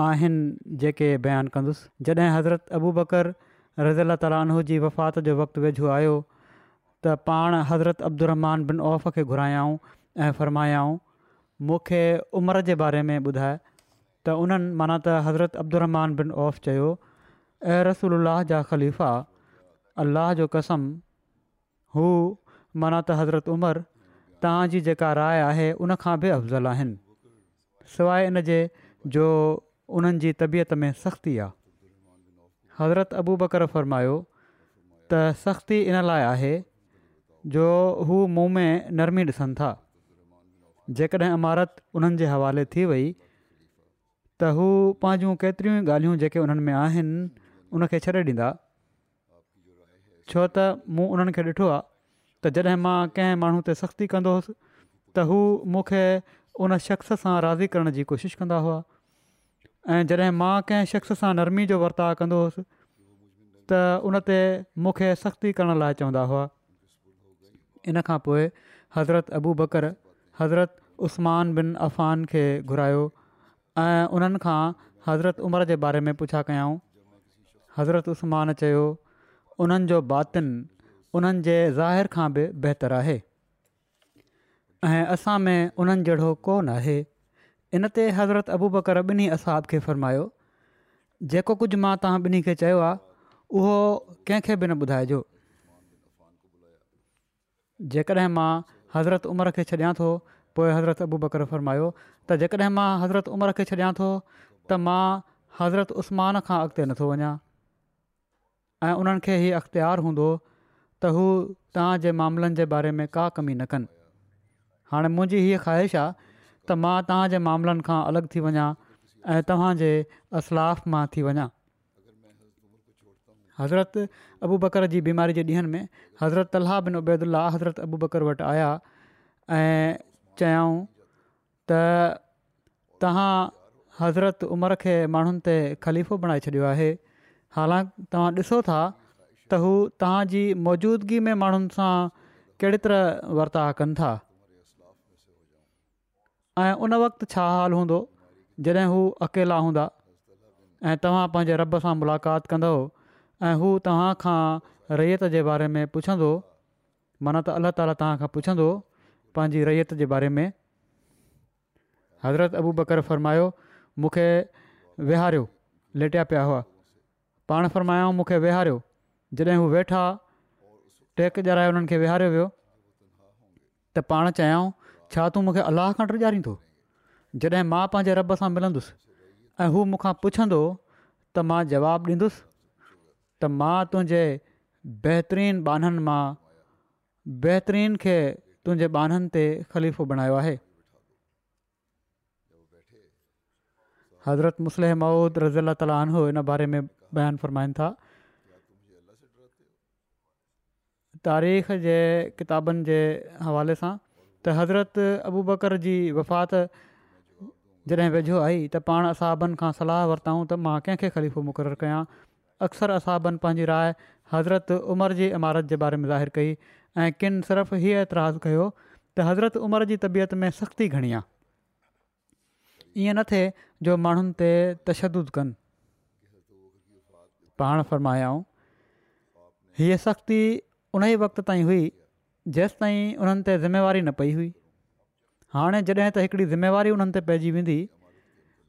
आहिनि जेके बयानु कंदुसि जॾहिं हज़रत अबू बकर रज़ा ताल जी वफ़ात जो वक़्तु वेझो आहियो त पाण हज़रत अब्दुलरहमान बिन औफ़ खे घुरायाऊं ऐं फ़र्मायाऊं मूंखे उमिरि जे बारे में ॿुधाए त उन्हनि माना त हज़रत अब्दुरमान बिन औफ़ चयो ऐं रसूल जा ख़लीफ़ा अलाह जो कसम हू माना त हज़रत उमर तव्हांजी जेका राइ आहे उनखां बि अफ़ज़ल आहिनि सवाइ इन जे जो उन्हनि जी तबियत में सख़्ती आहे हज़रत अबू बकर फ़रमायो त सख़्ती इन लाइ आहे जो हू मुंहुं में नरमी ॾिसनि था जेकॾहिं इमारत उन्हनि जे हवाले थी वई त हू पंहिंजूं केतिरियूं ई ॻाल्हियूं जेके उन्हनि में आहिनि उनखे छॾे ॾींदा छो त मूं उन्हनि खे ॾिठो आहे त जॾहिं मां कंहिं माण्हू ते सख़्ती कंदो हुयुसि त हू मूंखे उन शख़्स सां राज़ी करण जी कोशिशि कंदा हुआ ऐं जॾहिं मां कंहिं शख़्स सां नरमी जो वर्ताव कंदो हुयुसि त उन ते मूंखे सख़्ती करण लाइ चवंदा हुआ इन खां पोइ हज़रत अबू बकर हज़रत उस्मान बिन खे घुरायो ऐं उन्हनि खां हज़रत उमिरि जे बारे में पुछा कयाऊं हज़रत उस्मान चयो उन्हनि जो बातिन उन्हनि जे ज़ाहिर खां बि बहितरु आहे ऐं असां में उन्हनि जहिड़ो कोन आहे इन ते हज़रत अबू बकर ॿिन्ही असाब खे फ़र्मायो जेको कुझु मां तव्हां ॿिन्ही खे चयो आहे उहो कंहिंखे बि न ॿुधाइजो जेकॾहिं मां हज़रत उमिरि खे छॾियां थो पोइ हज़रत अबू बकर फ़र्मायो त जेकॾहिं मां हज़रत उमर खे छॾियां थो त मां हज़रत उस्मान खां अॻिते नथो वञा ऐं उन्हनि खे ई अख़्तार हूंदो त हू तव्हांजे मामलनि जे बारे में का कमी न कनि हाणे मुंहिंजी हीअ ख़्वाहिश आहे त मां तव्हांजे मामलनि खां अलॻि थी वञा ऐं तव्हांजे असलाफ मां थी वञा हज़रत अबू बकर जी बीमारी जे ॾींहंनि में हज़रत अलाह बिन्लाह हज़रत अबू बकर वटि आया ऐं चयूं त तव्हां हज़रत उमिरि खे माण्हुनि ते ख़लीफ़ो बणाए छॾियो आहे हालांकि तव्हां ॾिसो था त हू तव्हांजी मौजूदगी में माण्हुनि सां कहिड़े तरह वर्ता कनि था ऐं उन वक़्तु छा हाल हूंदो जॾहिं हू अकेला हूंदा ऐं तव्हां पंहिंजे रॿ सां मुलाक़ात कंदो ऐं हू तव्हां खां रैत जे बारे में पुछंदो माना त अलाह ताली तव्हां खां पुछंदो पंहिंजी रैत जे बारे में हज़रत अबू बकर फ़र्मायो मूंखे विहारियो लेटिया पिया हुआ पाण फ़रमायाऊं मूंखे विहारियो जॾहिं हू वेठा टेक जाराए हुननि खे विहारियो वियो त पाण छा तूं मूंखे अलाह खंड ॾियारींदो जॾहिं मां पंहिंजे रब सां मिलंदुसि ऐं हू मूंखां पुछंदो त मां जवाबु ॾींदुसि त मां तुंहिंजे बहितरीन बाननि मां बहितरीन खे तुंहिंजे बाननि ते ख़लीफ़ो बणायो आहे हज़रत मुसलम मऊद रज़ी अला तालीन बारे में बयानु फ़रमाइनि था तारीख़ जे किताबनि जे हवाले सां त हज़रत अबू बकर जी वफ़ात जॾहिं वेझो आई त पाण असां अबनि खां सलाहु वरितऊं त मां कंहिंखे ख़लीफ़ो मुक़ररु कयां अक्सर असांबनि पंहिंजी राय हज़रत उमिरि जी इमारत जे बारे में ज़ाहिर कई ऐं किन सिर्फ़ु हीअ एतिराज़ु कयो त हज़रत उमिरि जी तबियत में सख़्ती घणी आहे ईअं न थिए जो माण्हुनि ते तशदु कनि पाण फ़रमायाऊं हीअ सख़्ती उन ई वक़्त ताईं हुई जेसि ताईं उन्हनि ते ज़िम्मेवारी न पई हुई हाणे जॾहिं त हिकिड़ी ज़िम्मेवारी उन्हनि ते पइजी वेंदी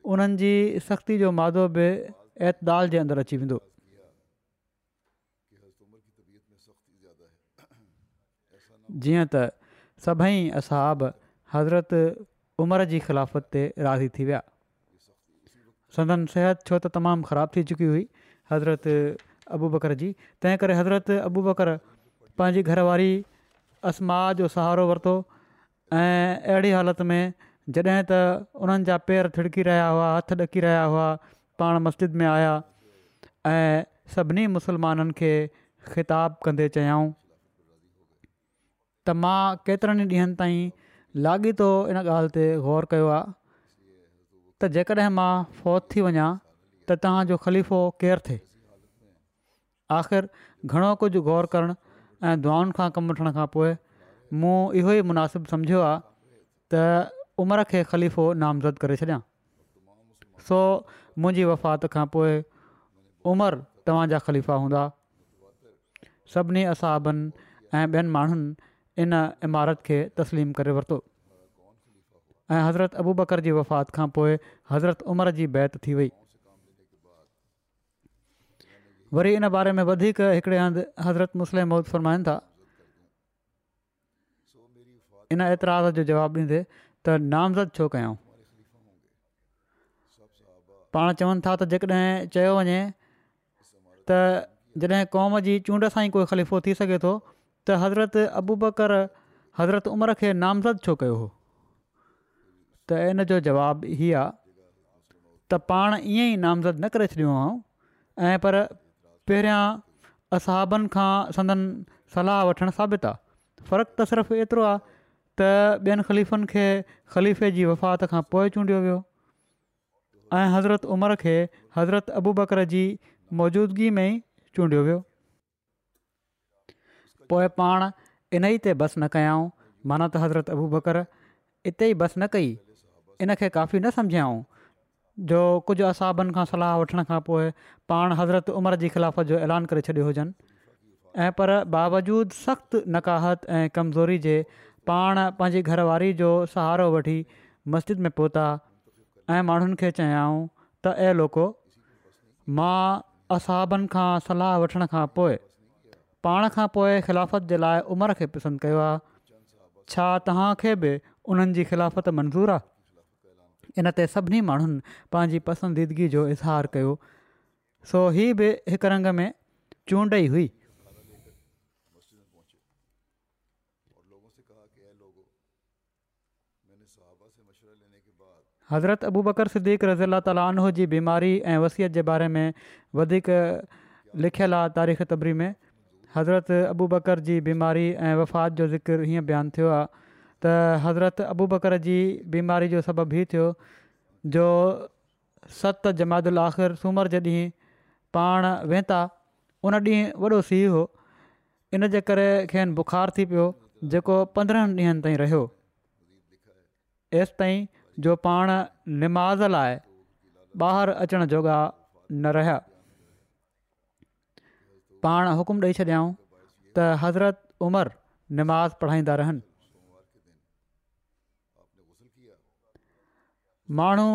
उन्हनि जी सख़्ती जो मादो बि एतदाल जे अंदरि अची वेंदो जीअं त सभई असहाब हज़रत उमिरि जी ख़िलाफ़त ते राज़ी थी विया सदनि सिहत छो त तमामु ख़राबु थी चुकी हुई हज़रत अबू बकर जी तंहिं करे हज़रति अबू ॿकरु पंहिंजी घरवारी असमा जो सहारो वरितो ऐं अहिड़ी हालति में जॾहिं त उन्हनि जा पेर थिड़की रहिया हुआ हथ ॾकी रहिया हुआ पाण मस्जिद में आया ऐं सभिनी मुस्लमाननि खे ख़िताबु कंदे चयाऊं त मां केतिरनि ॾींहनि ताईं लाॻीतो इन ॻाल्हि ते गौर कयो आहे त जेकॾहिं मां फ़ौत थी वञा त तव्हांजो ख़लीफ़ो केरु थिए आख़िर घणो कुझु गौर करणु ऐं दुआनि खां कमु वठण खां पोइ मूं इहो ई मुनासिबु सम्झियो आहे त उमिरि खे ख़लीफ़ो नामज़द करे छॾियां सो मुंहिंजी वफ़ात खां पोइ उमिरि तव्हांजा ख़लीफ़ा हूंदा सभिनी असाबनि ऐं ॿियनि माण्हुनि इन इमारत खे तस्लीम करे वरितो ऐं हज़रत अबू बकर जी वफ़ात खां पोइ हज़रत उमिरि जी बैत थी वई वरी इन बारे में वधीक हिकिड़े हंधि हज़रत मुस्लिम फरमाइनि था इन एतिरा जो जवाबु ॾींदे त नामज़द छो कयूं पाण चवनि था त जेकॾहिं चयो वञे त जॾहिं क़ौम जी चूंड सां ई कोई ख़लीफ़ो थी सघे थो त हज़रत अबू बकर हज़रत उमिरि खे नामज़द छो कयो हो त इन जो जवाबु इहा आहे त पाण ईअं ई नामज़दु न करे छॾियो आहे ऐं पर पहिरियां असहाबनि खां संदनि सलाह वठणु साबित आहे फ़र्क़ु त सिर्फ़ु एतिरो आहे त ॿियनि ख़लीफ़नि खे ख़लीफ़े जी वफ़ात खां पोइ चूंडियो वियो ऐं हज़रत उमिरि खे हज़रत अबू बकर जी मौजूदगी में ई चूंडियो वियो पोइ पाण इन ई ते बस न कयाऊं माना त हज़रत अबू बकर इते ई बस न कई इन खे काफ़ी न सम्झियाऊं जो कुझु असाबनि खां सलाह वठण खां पोइ पाण हज़रत उमिरि जी ख़िलाफ़त जो ऐलान करे छॾियो हुजनि ऐं पर बावजूद सख़्तु नकाहत ऐं कमज़ोरी जे पाण पंहिंजी घरवारी जो सहारो वठी मस्जिद में पहुता ऐं माण्हुनि खे चयाऊं त ए लोको मां असहाबनि खां सलाह वठण खां पोइ पाण खां पोइ ख़िलाफ़त जे लाइ उमिरि खे पसंदि कयो आहे छा तव्हांखे बि उन्हनि ख़िलाफ़त मंज़ूरु आहे इन ते सभिनी माण्हुनि पंहिंजी पसंदीदगी जो इज़हारु कयो सो हीअ बि हिक रंग में चूंड ई हुई हज़रत अबू बकर सिद्दीक़ रज़ीला ताल जी बीमारी ऐं वसियत जे बारे में वधीक लिखियलु आहे तारीख़ तबरी में हज़रत अबू बकर जी बीमारी ऐं वफ़ात जो ज़िक्र हीअं बयानु थियो आहे त हज़रत अबू बकर जी बीमारी जो सबबु हीउ थियो जो सत जमातल आख़िर सूमर जे ॾींहुं पाण वेंदा उन ॾींहुं वॾो सीउ हो इन जे करे खेनि बुख़ारु थी पियो जेको पंद्रहं ॾींहंनि ताईं रहियो एसिताईं जो पाण निमाज़ लाइ ॿाहिरि अचण जोॻा न रहिया पाण हुकुम ॾेई छॾियाऊं त हज़रत उमर निमाज़ पढ़ाईंदा रहनि माण्हू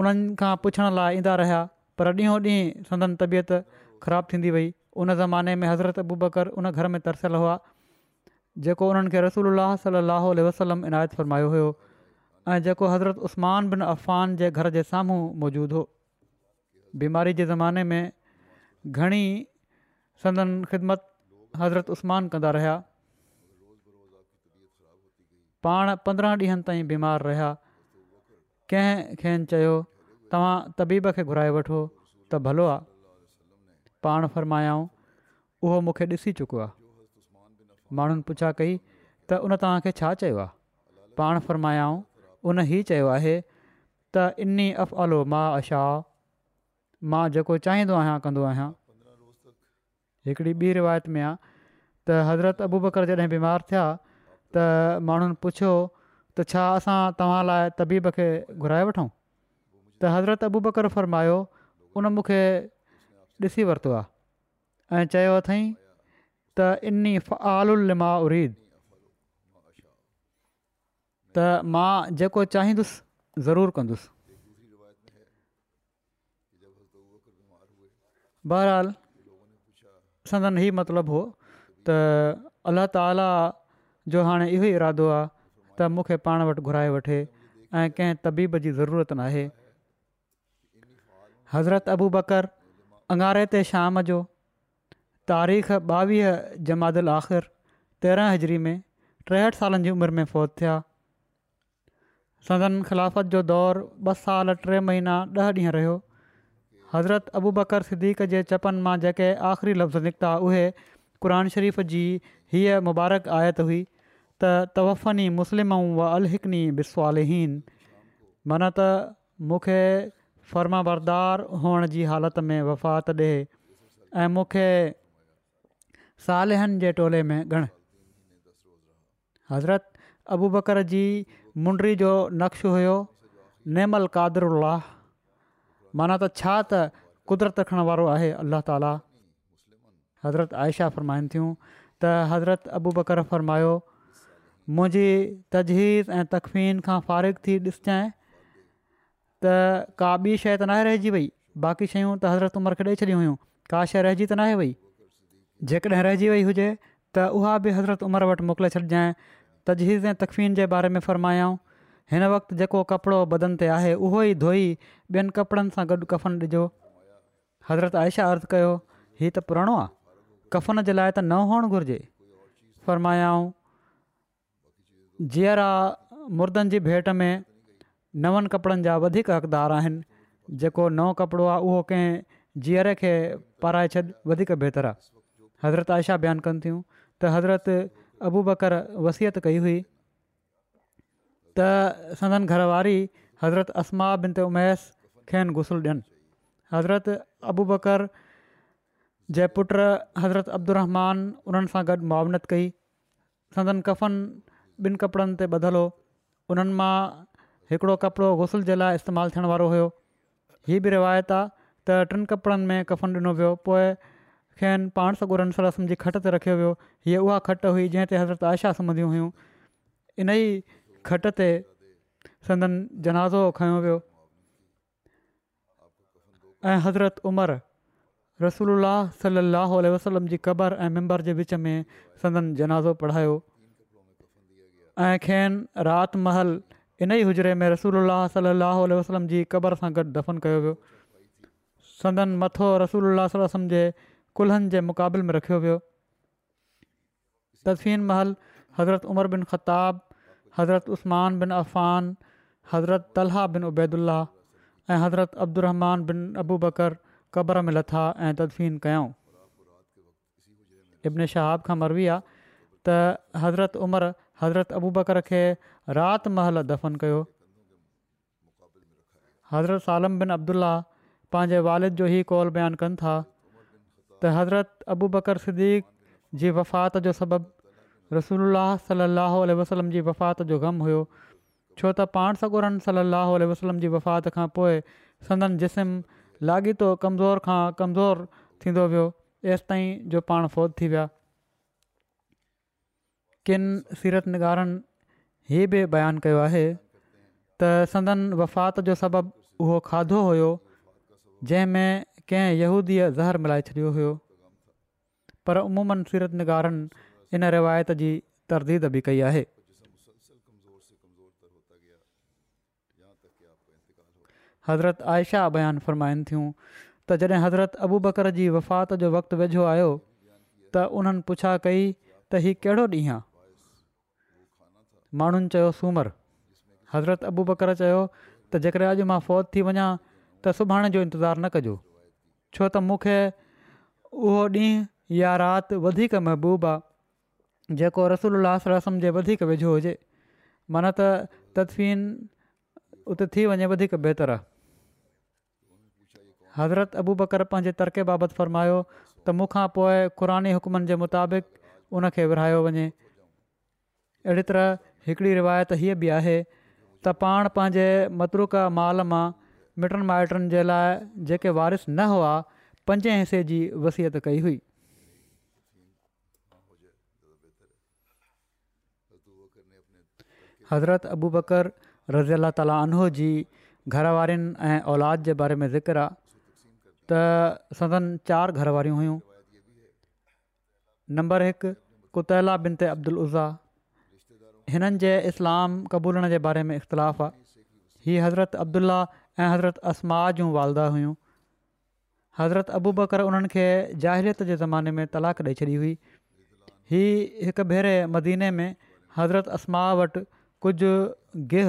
उन्हनि खां पुछण लाइ ईंदा रहिया पर ॾींहों ॾींहुं संदन तबियत ख़राबु थींदी वई उन ज़माने में हज़रत अबू बकर उन घर में तरसियल हुआ जेको उन्हनि खे रसूल सलाहु वसलम इनायत फरमायो हुयो ऐं जेको हज़रत उस्मान बिन अफ़ान जे घर जे साम्हूं मौजूदु हो बीमारी जे ज़माने में घणी संदन ख़िदमत हज़रत उस्मान कंदा रहिया पाण पंद्रहं ॾींहनि ताईं बीमार रहिया कंहिं खेनि चयो तव्हां तबीब खे घुराए वठो त भलो आहे पाण फ़र्मायाऊं उहो मूंखे ॾिसी चुको आहे माण्हुनि पुछा कई त उन तव्हांखे छा चयो आहे पाण फ़र्मायाऊं उन ही चयो आहे त इनी अफ़आलो मां आशा मां जेको चाहींदो आहियां कंदो आहियां हिकिड़ी ॿी रिवायत में आहे त हज़रत अबू बकर जॾहिं बीमार थिया त माण्हुनि पुछियो त छा असां तव्हां लाइ तबीब खे घुराए वठूं त हज़रत अबू बकर फरमायो उन मूंखे ॾिसी वरितो आहे ऐं चयो अथई त इनी उरीद त मां जेको चाहींदुसि ज़रूरु कंदुसि बहरहाल संदी मतिलबु हो त अल्ला ताला जो हाणे इहो ई इरादो त मूंखे पाण वटि घुराए वठे ऐं कंहिं तबीब जी ज़रूरत न हज़रत अबू बकर अंगारे ते शाम जो तारीख़ ॿावीह जमादल आख़िर तेरहं हज़री में टेहठि सालनि जी उमिरि में फ़ौत थिया सदन खिलाफ़त जो दौरु ॿ साल टे महीना ॾह ॾींहं रहियो हज़रत अबू बकर सिद्दीक़ जे चपनि मां जेके आख़िरी लफ़्ज़ निकिता उहे क़ुर शरीफ़ जी हीअ मुबारक आयत हुई त तवफ़नी मुस्लिम ऐं व अलहिकनी बिस्वालिहीन माना त मूंखे फर्माबरदार हुअण जी हालति में वफ़ात ॾिए ऐं मूंखे सालिहन जे टोले में ॻण हज़रत अबू बकर जी मुंडरी जो नक़्श हुयो नेमल कादर उल्लाह माना त छा त क़ुदिरत रखण वारो आहे अलाह ताला हज़रत आयशा फ़र्माइनि थियूं त हज़रत अबू बकर फ़र्मायो मुंहिंजी तजहीज़ ऐं तकफ़ीन खां फ़ारिग थी ॾिसजांइ त का ॿी शइ त न आहे रहिजी वई बाक़ी शयूं त हज़रत उमिरि खे ॾेई छॾियूं हुयूं का शइ रहिजी त न आहे वई जेकॾहिं रहिजी वई हुजे त उहा बि हज़रत उमिरि वटि मोकिले छॾिजांइ तजहीज़ ऐं तकफ़ीन जे बारे में फ़र्मायाऊं हिन वक़्तु जेको कपिड़ो बदन ते आहे उहो ई धोई ॿियनि कपिड़नि सां गॾु कफ़न ॾिजो हज़रत आयशा अर्थ कयो हीउ त पुराणो आहे कफ़न जे लाइ त न हुअणु घुरिजे जीअरा मुर्दनि जी भेट में नवनि कपिड़नि जा वधीक हक़दार आहिनि जेको नओं कपिड़ो आहे उहो कंहिं जीअरे खे पाराए छॾ वधीक बहितरु आहे हज़रत आयशा बयानु कनि थियूं त हज़रत अबू बकर वसियत कई हुई त संदन घरवारी हज़रत असमा बिन ते उमैश खेनि गुसुलु ॾियनि हज़रत अबू बकर जे पुट हज़रत अब्दुर उन्हनि सां गॾु मावनत कई संदन कफ़न ॿिनि कपिड़नि ते ॿधलु हो उन्हनि मां हिकिड़ो कपिड़ो गुसल जे लाइ इस्तेमालु थियण वारो हुयो हीअ बि रिवायत आहे त टिनि कपिड़नि में कफ़न ॾिनो वियो पोइ खेनि पाण सरसम जी खट ते रखियो वियो हीअ उहा खट हुई जंहिं ते हज़रत आयशा सुम्हंदियूं हुयूं इन ई खट ते संदन जनाज़ो खयो वियो ऐं हज़रत उमर रसूल सलाहु वसलम जी क़बर ऐं मेम्बर जे विच में संदन जनाज़ो पढ़ायो ऐं खेन महल इन ई हुजरे में रसूल अलाह सलाहु वसलम जी क़बर सां गॾु दफ़न कयो वियो संदन मथो रसूल अलाह वसलम जे कुल्हनि जे मुक़ाबले में रखियो वियो तदफ़ीन महल हज़रत उमर बिन ख़ताब हज़रत उस्मान बिन अफ़ान हज़रत तलह बिन उबैदुल्ला ऐं हज़रत अब्दुरमान बिन अबू बकर क़बर में लथा ऐं तदफीन कयऊं इब्न शहाब खां मरवी आहे त हज़रत उमर हज़रत अबू बकर खे रातिमहल दफ़न कयो हज़रत सालम बिन والد جو वारिद जो ई कौल बयानु कनि حضرت त हज़रत अबू बकर सिदीक जी वफ़ात जो सबबु रसूल सलाहु उल वसलम जी वफ़ात जो ग़म हुओ छो त पाण सगुरनि सलाहु आल वसलम जी वफ़ात खां पोइ संदन जिस्म लाॻीतो कमज़ोर खां कमज़ोरु थींदो वियो एसि ताईं जो पाण फ़ौत थी विया किनि सीरत निगारनि हीउ बि बयानु कयो आहे त संदनि वफ़ात जो सबबु उहो खाधो हुयो जंहिंमें कंहिं यूदीअ ज़हर मिलाए छॾियो हुयो पर अमूमनि सीरतनगारनि इन रिवायत जी तरदीद बि कई आहे हज़रत आयशा बयानु फ़रमाइनि थियूं त जॾहिं हज़रत अबू बकर जी वफ़ात जो वक़्तु वेझो आयो त उन्हनि पुछा कई त हीउ कहिड़ो ॾींहुं आहे माण्हुनि चयो सूमरु हज़रत अबू बकर चयो त जेकॾहिं अॼु मां फ़ौत थी वञा त सुभाणे जो इंतज़ारु न कजो छो त मूंखे उहो ॾींहुं या राति वधीक महबूबु आहे जेको रसोल्लास रसम जे वधीक वेझो हुजे माना त तदफ़न उते थी वञे वधीक बहितरु आहे हज़रत अबू बकर पंहिंजे तरक़े बाबति फ़र्मायो त मूंखां पोइ क़ुरानी हुकमनि जे मुताबिक़ उनखे विरायो वञे अहिड़ी तरह हिकिड़ी रिवायत हीअ बि आहे त पाण पंहिंजे मतरक माल मां मिटनि माइटनि जे लाइ जेके वारिस न हुआ पंजे हिसे जी वसियत कई हुई हज़रत अबू बकर रज़ी अला ताला अनो जी घर वारनि औलाद जे बारे में ज़िक्र त सदन चार घर वारियूं हुइयूं नंबर हिकु कुतैला बिनते अब्दुल उज़ा हिननि जे इस्लाम क़बूल जे बारे में इख़्तिलाफ़ु आहे हीअ हज़रत अब्दुल्ला ऐं हज़रत असमा जूं वालदा हुयूं हज़रत अबूबकर उन्हनि खे ज़ाहिरियत जे ज़माने में तलाक ॾेई छॾी हुई हीअ हिकु भेरे मदीने में हज़रत असमा वटि कुझु गेह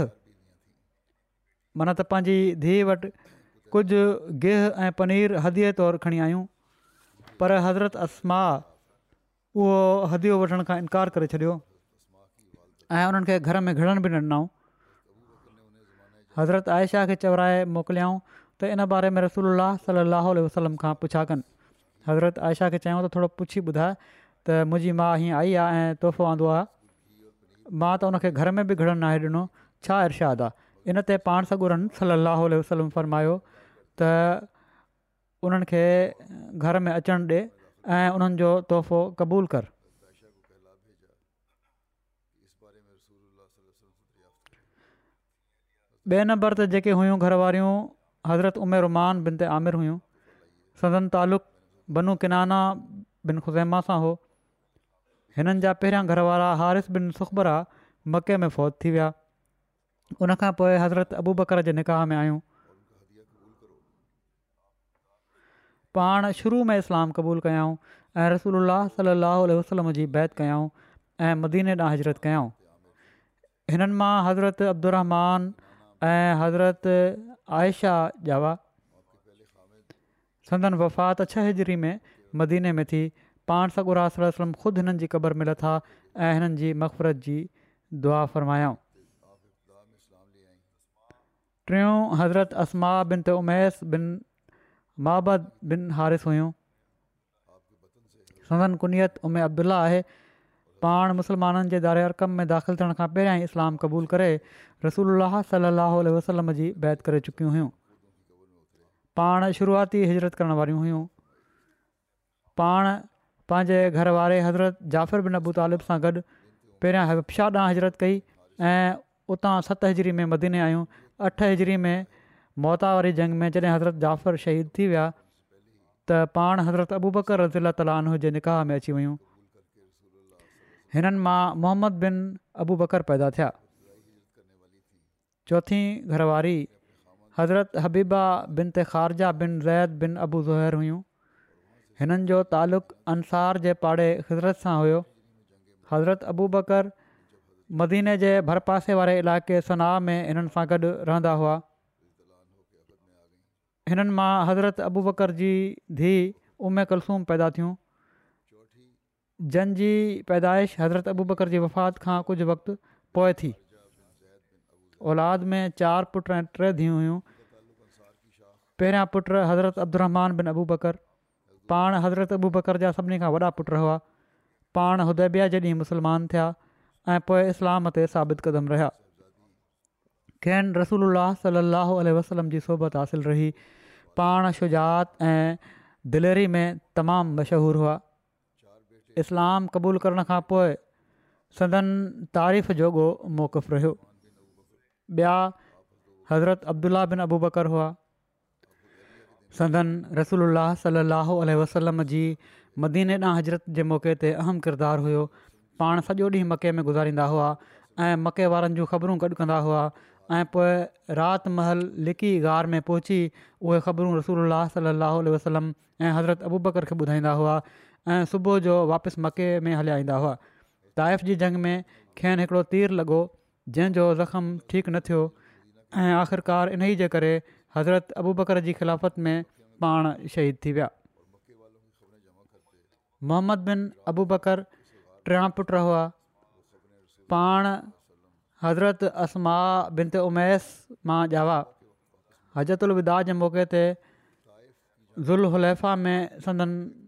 माना त पंहिंजी धीउ वटि कुझु गेह ऐं पनीर हदी जे तौरु खणी आहियूं पर हज़रत असमा उहो हदि वठण खां इनकार करे छॾियो ऐं उन्हनि खे घर में घिड़ण बि न ॾिनऊं हज़रत आयशा खे चवराए मोकिलियाऊं त इन बारे में रसूल सलाह वसलम खां पुछा कनि हज़रत आयशा खे चयऊं त थोरो पुछी ॿुधाए त मुंहिंजी माउ हीअं आई आहे ऐं तोहफ़ो आंदो आहे मां त उनखे घर में बि घिड़ण नाहे ॾिनो छा इर्शादु आहे इन ते पाण सां गुड़नि सल अलाह वसलम फ़रमायो त उन्हनि घर में अचणु ॾिए ऐं उन्हनि जो तोहफ़ो क़बूलु कर ॿिए नंबर ते जेके हुयूं घर वारियूं हज़रत उमिर रुमान बिन ते आमिर हुयूं सदन बनू किनाना बिन ख़ुज़ैमा सां हो हिननि जा पहिरियां घर वारा हारिस बिन सुखबरा मके में फ़ौत थी विया उनखां पोइ हज़रत अबू बकर जे निकाह में आहियूं पाण शुरू में इस्लाम क़बूल कयाऊं ऐं रसूल सलाहु वसलम जी बैत कयाऊं ऐं मदीने ॾांहुं हज़रत कयाऊं हिननि मां हज़रत अब्दुरमान ऐं हज़रत आयशा जावा संदन वफ़ात छह हिजरी में मदीने में थी पाण सगुरास ख़ुदि हिननि जी क़बर मिलथ आहे ऐं हिननि जी मक़फ़रत जी दुआ फ़र्मायाऊं टियों हज़रत असमा बिन ते उमैस बिन महाबद बिन हारिस हुयूं संदन कुनियत उमे अब्दुल्ला आहे पाण मुस्लमाननि जे दारे हरकम में दाख़िलु थियण खां पहिरियां ई इस्लाम رسول करे रसूल अलाह सलाहु वसलम जी बैत करे चुकियूं हुयूं पाण शुरूआती हिजरत करण वारियूं हुयूं पाण पंहिंजे घर वारे हज़रत जाफ़िर बिन अबू तालिब सां गॾु पहिरियां शाह ॾांहुं हिजरत कई ऐं उतां सत हिजरी में मदीने आहियूं अठ हिजरी में मोता जंग में जॾहिं हज़रत जाफ़िर शहीद थी विया त पाण हज़रत अबू बकर रज़ील ताल जे निकाह में अची वियूं हिननि मां मोहम्मद बिन अबू बकर पैदा थिया चौथीं घरवारी हज़रत हबीबा बिन ते ख़ारजा बिन ज़ैद बिन अबू ज़हर हुयूं हिननि जो तालुक़ु अंसार जे पाड़े हज़रत सां हुयो हज़रत अबू बकर मदीने जे भर पासे वारे इलाइक़े सनाह में हिननि सां गॾु रहंदा हुआ हिननि मां हज़रत अबू बकर जी धीउ उमे कलसूम पैदा थियूं जनजी पैदाइश हज़रत अबू बकर जी वफ़ात खां कुझु वक़्तु पोइ थी औलाद में चारि पुट ऐं टे धीउ हुयूं पहिरियां पुटु حضرت अब्दुरमान बिन अबू बकर पाण हज़रत अबू बकर जा सभिनी खां वॾा पुट हुआ पाण उदयबिया जे ॾींहुं मुस्लमान थिया اسلام पोइ ثابت قدم साबित क़दमु رسول कैन रसूल सलाहु आल وسلم जी صحبت حاصل रही पाण شجاعت ऐं दिलेरी में तमामु मशहूरु इस्लाम क़बूल करण खां पोइ सदन तारीफ़ जोॻो मौक़ु रहियो ॿिया हज़रत अब्दुला बिन अबू बकर हुआ सदन रसूल सल अल वसलम जी मदीने ॾांहुं हज़रत जे मौक़े ते अहम किरदारु हुयो पाण सॼो ॾींहुं मके में गुज़ारींदा हुआ ऐं मके वारनि जूं ख़बरूं गॾु कंदा हुआ ऐं पोइ राति महल लिकी गार में पहुची उहे ख़बरूं रसूल सल अल वसलम ऐं हज़रत अबू बकर खे ॿुधाईंदा हुआ ऐं सुबुह जो वापसि मके में हलिया ईंदा हुआ ताइफ़ जी जंग में खेन हिकिड़ो तीर लॻो जंहिंजो ज़ख़्म ठीकु न थियो ऐं आख़िरकार इन ई जे करे हज़रत अबू बकर जी ख़िलाफ़त में पाण शहीद थी विया मोहम्मद बिन अबू बकर टां पुट हुआ पाण हज़रत असमा बिन ते उमैस मां ॼावा हज़रत उलिदा जे मौके ते ज़ुल हुलेफ़ा में संदनि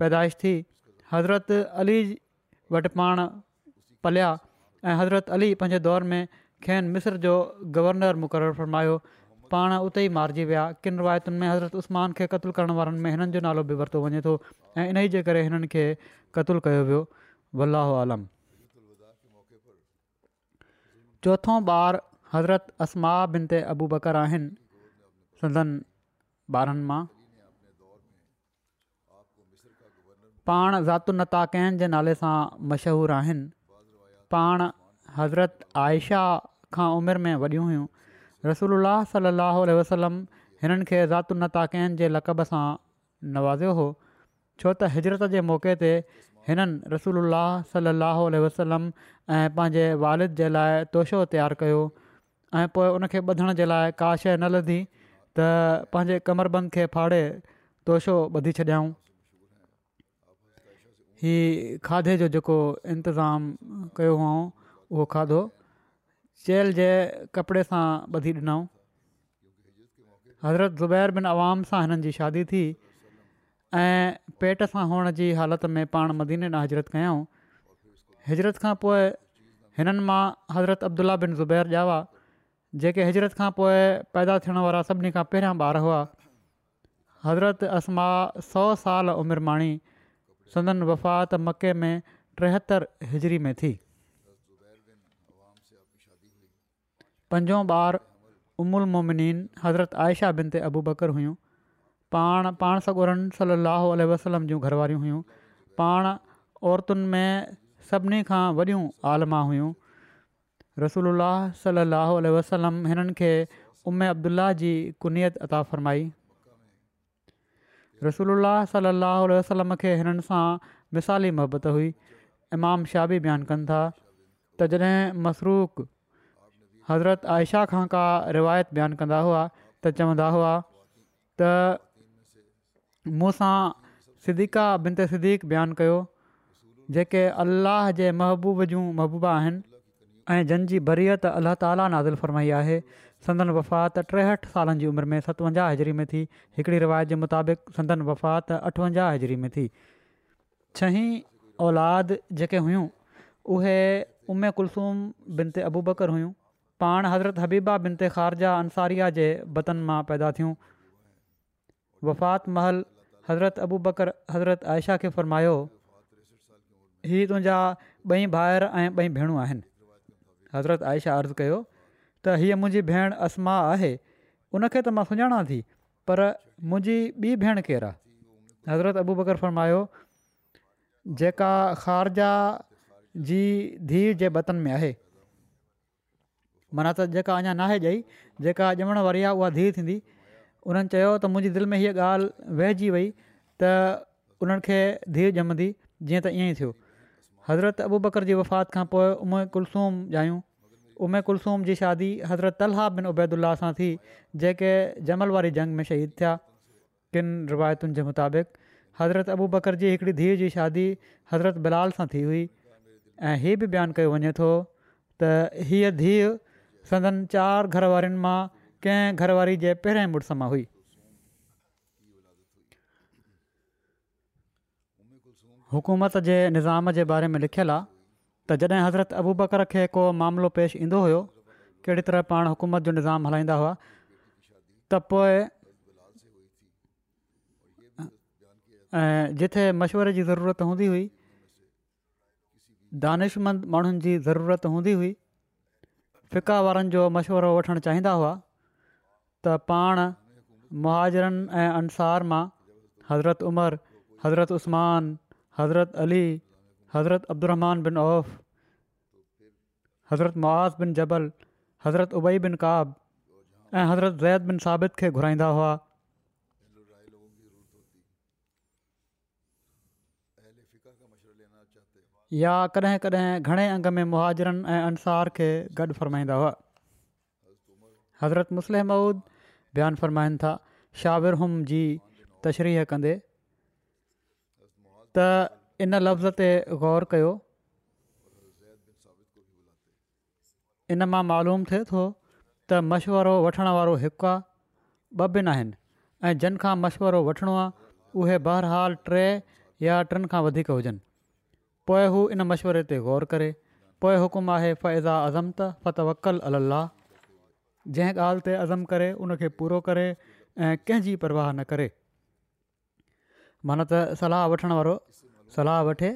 पैदाइश थी हज़रत अली वटि पाण पलिया ऐं हज़रत अली पंहिंजे दौर में खेन मिस्र जो गवर्नर मुक़ररु फर्मायो पाण उते ई मारिजी विया किन रिवायतुनि में हज़रत उस्मान खे क़तलु करण वारनि में हिननि जो नालो बि वरितो वञे थो ऐं इन ई जे करे हिननि खे क़तुलु कयो वियो अलाहु आलम चोथों ॿारु हज़रत असमा बिन ते अबू बकर आहिनि सदनि ॿारनि मां पाण ज़ातताकैन जे नाले सां मशहूरु आहिनि पाण हज़रत आयशा खां उमिरि में वॾियूं हुयूं रसूल सल लहल वसलम हिननि खे ज़ातुनिताक़न जे लक़ब सां नवाज़ियो हो छो त हिजरत जे मौक़े ते हिननि रसूल सल लहल वसलम ऐं पंहिंजे वारिद जे लाइ तोशो तयारु कयो ऐं पोइ उनखे ॿधण जे लाइ का शइ न लधी त पंहिंजे कमरबंद खे फाड़े तोशो ॿधी छॾियाऊं हीअ खाधे जो जेको इंतज़ाम कयो हुओ उहो खाधो चेल्हि जे कपिड़े सां ॿधी ॾिनऊं हज़रत ज़ुबैर बिन आवाम सां हिननि जी शादी थी ऐं पेट सां हुअण जी हालति में पाण मदीने न हजरत कयाऊं हिजरत खां पोइ हिननि मां हज़रत अब्दुला बिन ज़ुबैर ॾावा जेके हिजरत खां पोइ पैदा थियण वारा सभिनी खां पहिरियां ॿार हुआ हज़रत असमा सौ साल उमिरि माणी संदन वफ़ात मके में टेहतरि हिजरी में थी पंजो ॿारु उमुलमोमिन हज़रत आयशा سگورن صلی اللہ علیہ وسلم جو گھر सलाहु वसलम जूं عورتن میں سبنی औरतुनि में सभिनी खां رسول اللہ صلی اللہ علیہ وسلم हिननि کے ام عبداللہ جی کنیت عطا فرمائی रसूल अला सलाहु वसलम खे हिननि सां मिसाली मोहबत हुई इमाम शाह बि बयानु कनि था त जॾहिं मसरूक हज़रत आयशा खां का रिवायत बयानु कंदा हुआ त चवंदा हुआ त मूं सां सिदीका बिनत सिदिक बयानु कयो जेके अलाह जे महबूब जूं महबूबा आहिनि ऐं जंहिंजी बरियत अलाह ताला नाज़िल फरमाई आहे संदन वफ़ात टेहठि सालनि जी उमिरि में सतवंजाह हज़री में थी हिकिड़ी रिवायत जे मुताबिक़ संदन वफात, अठवंजाह हज़री में थी छहीं औलाद जेके हुयूं उहे उमे कुलसूम बिनते अबू बकर हुयूं पाण हज़रत हबीबा बिनति ख़ारजा अंसारिया जे बतन मां पैदा थियूं वफ़ात महल हज़रत अबू बकर हज़रत आयशा खे फ़र्मायो हीअ तुंहिंजा ॿई भाहिरि ऐं ॿई भेणूं आहिनि हज़रत आयशा अर्ज़ु त हीअ मुंहिंजी भेण असमा आहे उनखे त मां सुञाणा थी पर मुंहिंजी ॿी भेण केरु आहे हज़रत अबू बकर फर्मायो जेका ख़ारजा जी धीउ जे बतन में आहे माना त जेका अञा नाहे ॼई जेका ॼमण वारी आहे उहा धीउ थींदी उन्हनि चयो त मुंहिंजी दिलि में हीअ ॻाल्हि वहिजी वई त उन्हनि खे धीउ ॼमंदी जीअं त ईअं ई थियो हज़रत अबू बकर जी वफ़ात खां पोइ कुलसूम ॼायूं उमे कुलसूम जी शादी हज़रत अलाह बिनैदुल्ला सां थी जेके जमल वारी जंग में शहीद थिया किनि रिवायतुनि जे मुताबिक़ हज़रत अबू बकर जी हिकिड़ी धीउ जी शादी हज़रत بلال सां थी हुई ऐं हीअ बि बयानु कयो वञे थो त हीअ धीअ संदन चारि घरवारियुनि मां कंहिं घरवारी जे पहिरें मुड़ुस मां हुई हुकूमत जे निज़ाम जे बारे में लिखियलु आहे त जॾहिं हज़रत अबू बकर खे को मामिलो पेश ईंदो हुयो कहिड़ी तरह पाण हुकूमत जो निज़ाम हलाईंदा हुआ त पोइ जिथे मशवरे जी ज़रूरत हूंदी हुई दानिशमंद माण्हुनि जी ज़रूरत हूंदी हुई फिका वारनि जो मशवरो वठणु चाहींदा हुआ त पाण मुहाजरनि ऐं अंसार मां हज़रत उमर हज़रत उस्मान हज़रत अली حضرت عبد الرحمن بن عوف حضرت معاذ بن جبل حضرت عبائی بن قاب حضرت زید بن ثابت کے گھرایندہ ہوا یا کڑے کڑے گھنے انگ میں مہاجرن انصار کے گڈ فرمائندا ہوا حضرت مسلم اوت بیان فرمائیں تھا شاور جی تشریح کندے تا इन लफ़्ज़ ते ग़ौर कयो इन मां मालूम थिए थो त मशिवरो वठणु वारो हिकु आहे ॿ ॿिनि आहिनि ऐं जिन खां मशवरो वठिणो आहे उहे टे या टिनि खां वधीक हुजनि इन मशवरे ते ग़ौर करे पोइ हुकुम आहे फ़ैज़ा अज़म त फ़त अल्लाह जंहिं ॻाल्हि ते अज़म करे उनखे पूरो करे ऐं कंहिंजी परवाह न करे माना त सलाह सलाह वठे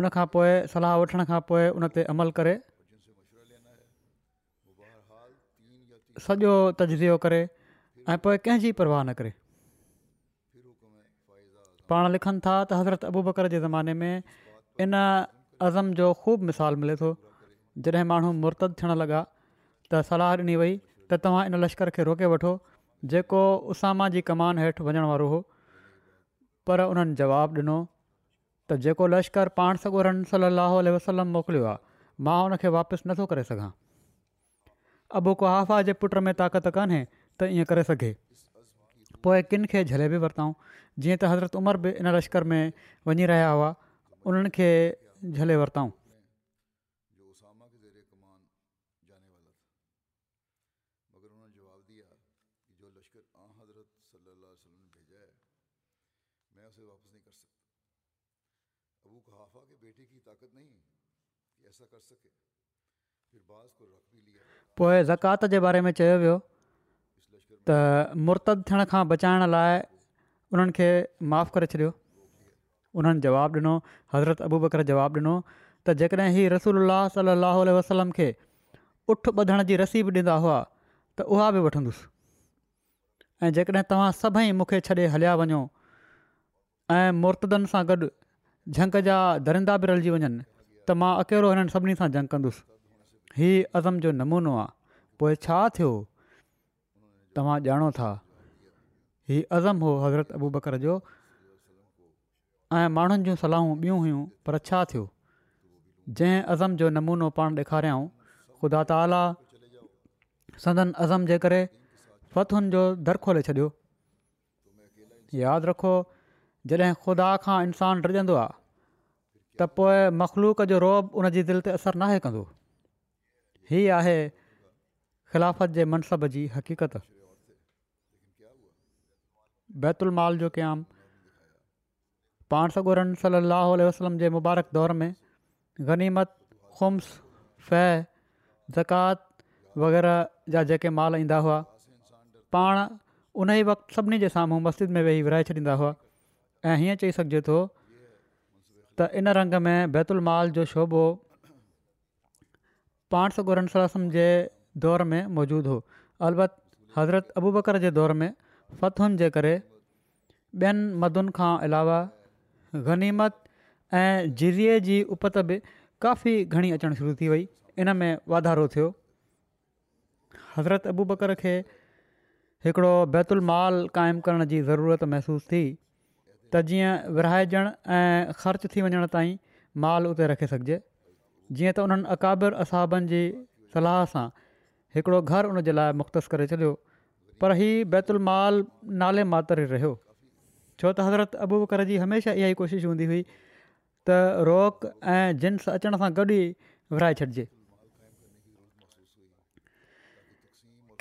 उनखां पोइ सलाहु वठण खां पोइ उन ते अमल करे सॼो तज्यो करे ऐं पोइ कंहिंजी परवाह न करे पाण लिखनि था त हज़रत अबू बकर जे ज़माने में इन अज़म जो ख़ूब मिसाल मिले थो जॾहिं माण्हू मुर्तद थियण लॻा त सलाह ॾिनी वई त तव्हां इन लश्कर खे रोके वठो जेको उसामा जी कमान हेठि वञण वारो हो पर उन्हनि जवाबु ॾिनो त जेको लश्कर पाण सगोरन सली वसलम मोकिलियो आहे मां उनखे वापसि नथो करे सघां अबोको आफ़ा जे पुट में ताक़त कोन्हे त ईअं करे सघे पोइ किन खे झले बि वरितऊं जीअं त हज़रत उमर बि इन लश्कर में वञी रहिया हुआ उन्हनि खे झले वरितऊं पोइ ज़कात जे बारे में चयो वियो त मुर्तद थियण खां बचाइण लाइ उन्हनि खे माफ़ु करे छॾियो उन्हनि जवाबु ॾिनो हज़रत अबू बकर जवाबु ॾिनो त जेकॾहिं हीउ रसूल सलाहु वसलम खे उठ ॿधण जी रसी बि ॾींदा हुआ त उहा बि वठंदुसि ऐं जेकॾहिं तव्हां सभई मूंखे छॾे हलिया वञो ऐं मुर्तदनि सां गॾु झंग जा दरिंदा बि रलिजी वञनि त मां अकेलो हिननि सभिनी सां जंग कंदुसि हीउ अज़म जो नमूनो आहे पोइ छा थियो तव्हां ॼाणो था हीअ अज़म हो हज़रत अबू बकर जो ऐं माण्हुनि जूं सलाहूं ॿियूं हुयूं पर छा थियो जंहिं अज़म जो नमूनो पाण ॾेखारियाऊं ख़ुदा ताला सदन अज़म जे करे फ़तुन जो दर खोले छॾियो यादि रखो जॾहिं ख़ुदा खां इंसानु आहे त पोइ मख़लूक जो रोब उन जी दिलि ते असरु नाहे कंदो हीअ आहे ख़िलाफ़त जे मनसब जी हक़ीक़त बैतुल माल जो क़्याम पाण सगोरन सली लहलम जे मुबारक दौर में ग़नीमतु्स फ़ै ज़कात वग़ैरह जा जेके माल ईंदा हुआ पाण उन ई वक़्तु सभिनी जे साम्हूं मस्जिद में वेही विराए छॾींदा हुआ ऐं हीअं चई सघिजे थो त इन रंग में बैतुलमाल जो शोभो पाण सम जे दौर में मौजूदु हो अलबत हज़रत अबू बकर जे दौर में फ़तुनि जे करे ॿियनि मदुनि खां अलावा ग़नीमत ऐं जिज़े जी उपति बि काफ़ी घणी अचणु शुरू थी वई इन में वाधारो थियो हज़रत अबू ॿकर खे हिकिड़ो बैतुलमाल क़ाइमु करण जी ज़रूरत थी त जीअं विरहाएजणु ऐं ख़र्च थी वञण ताईं माल उते रखे सघिजे जीअं त उन्हनि अकाबिर असाबनि जी सलाह सां हिकिड़ो घर उन जे लाइ मुख़्तस करे छॾियो पर हीउ बैतुल माल नाले मातर रहियो छो त हज़रत अबू बकर जी हमेशह इहा ई कोशिशि हूंदी हुई त रोक ऐं जिन्स अचण सां गॾु ई विराए छॾिजे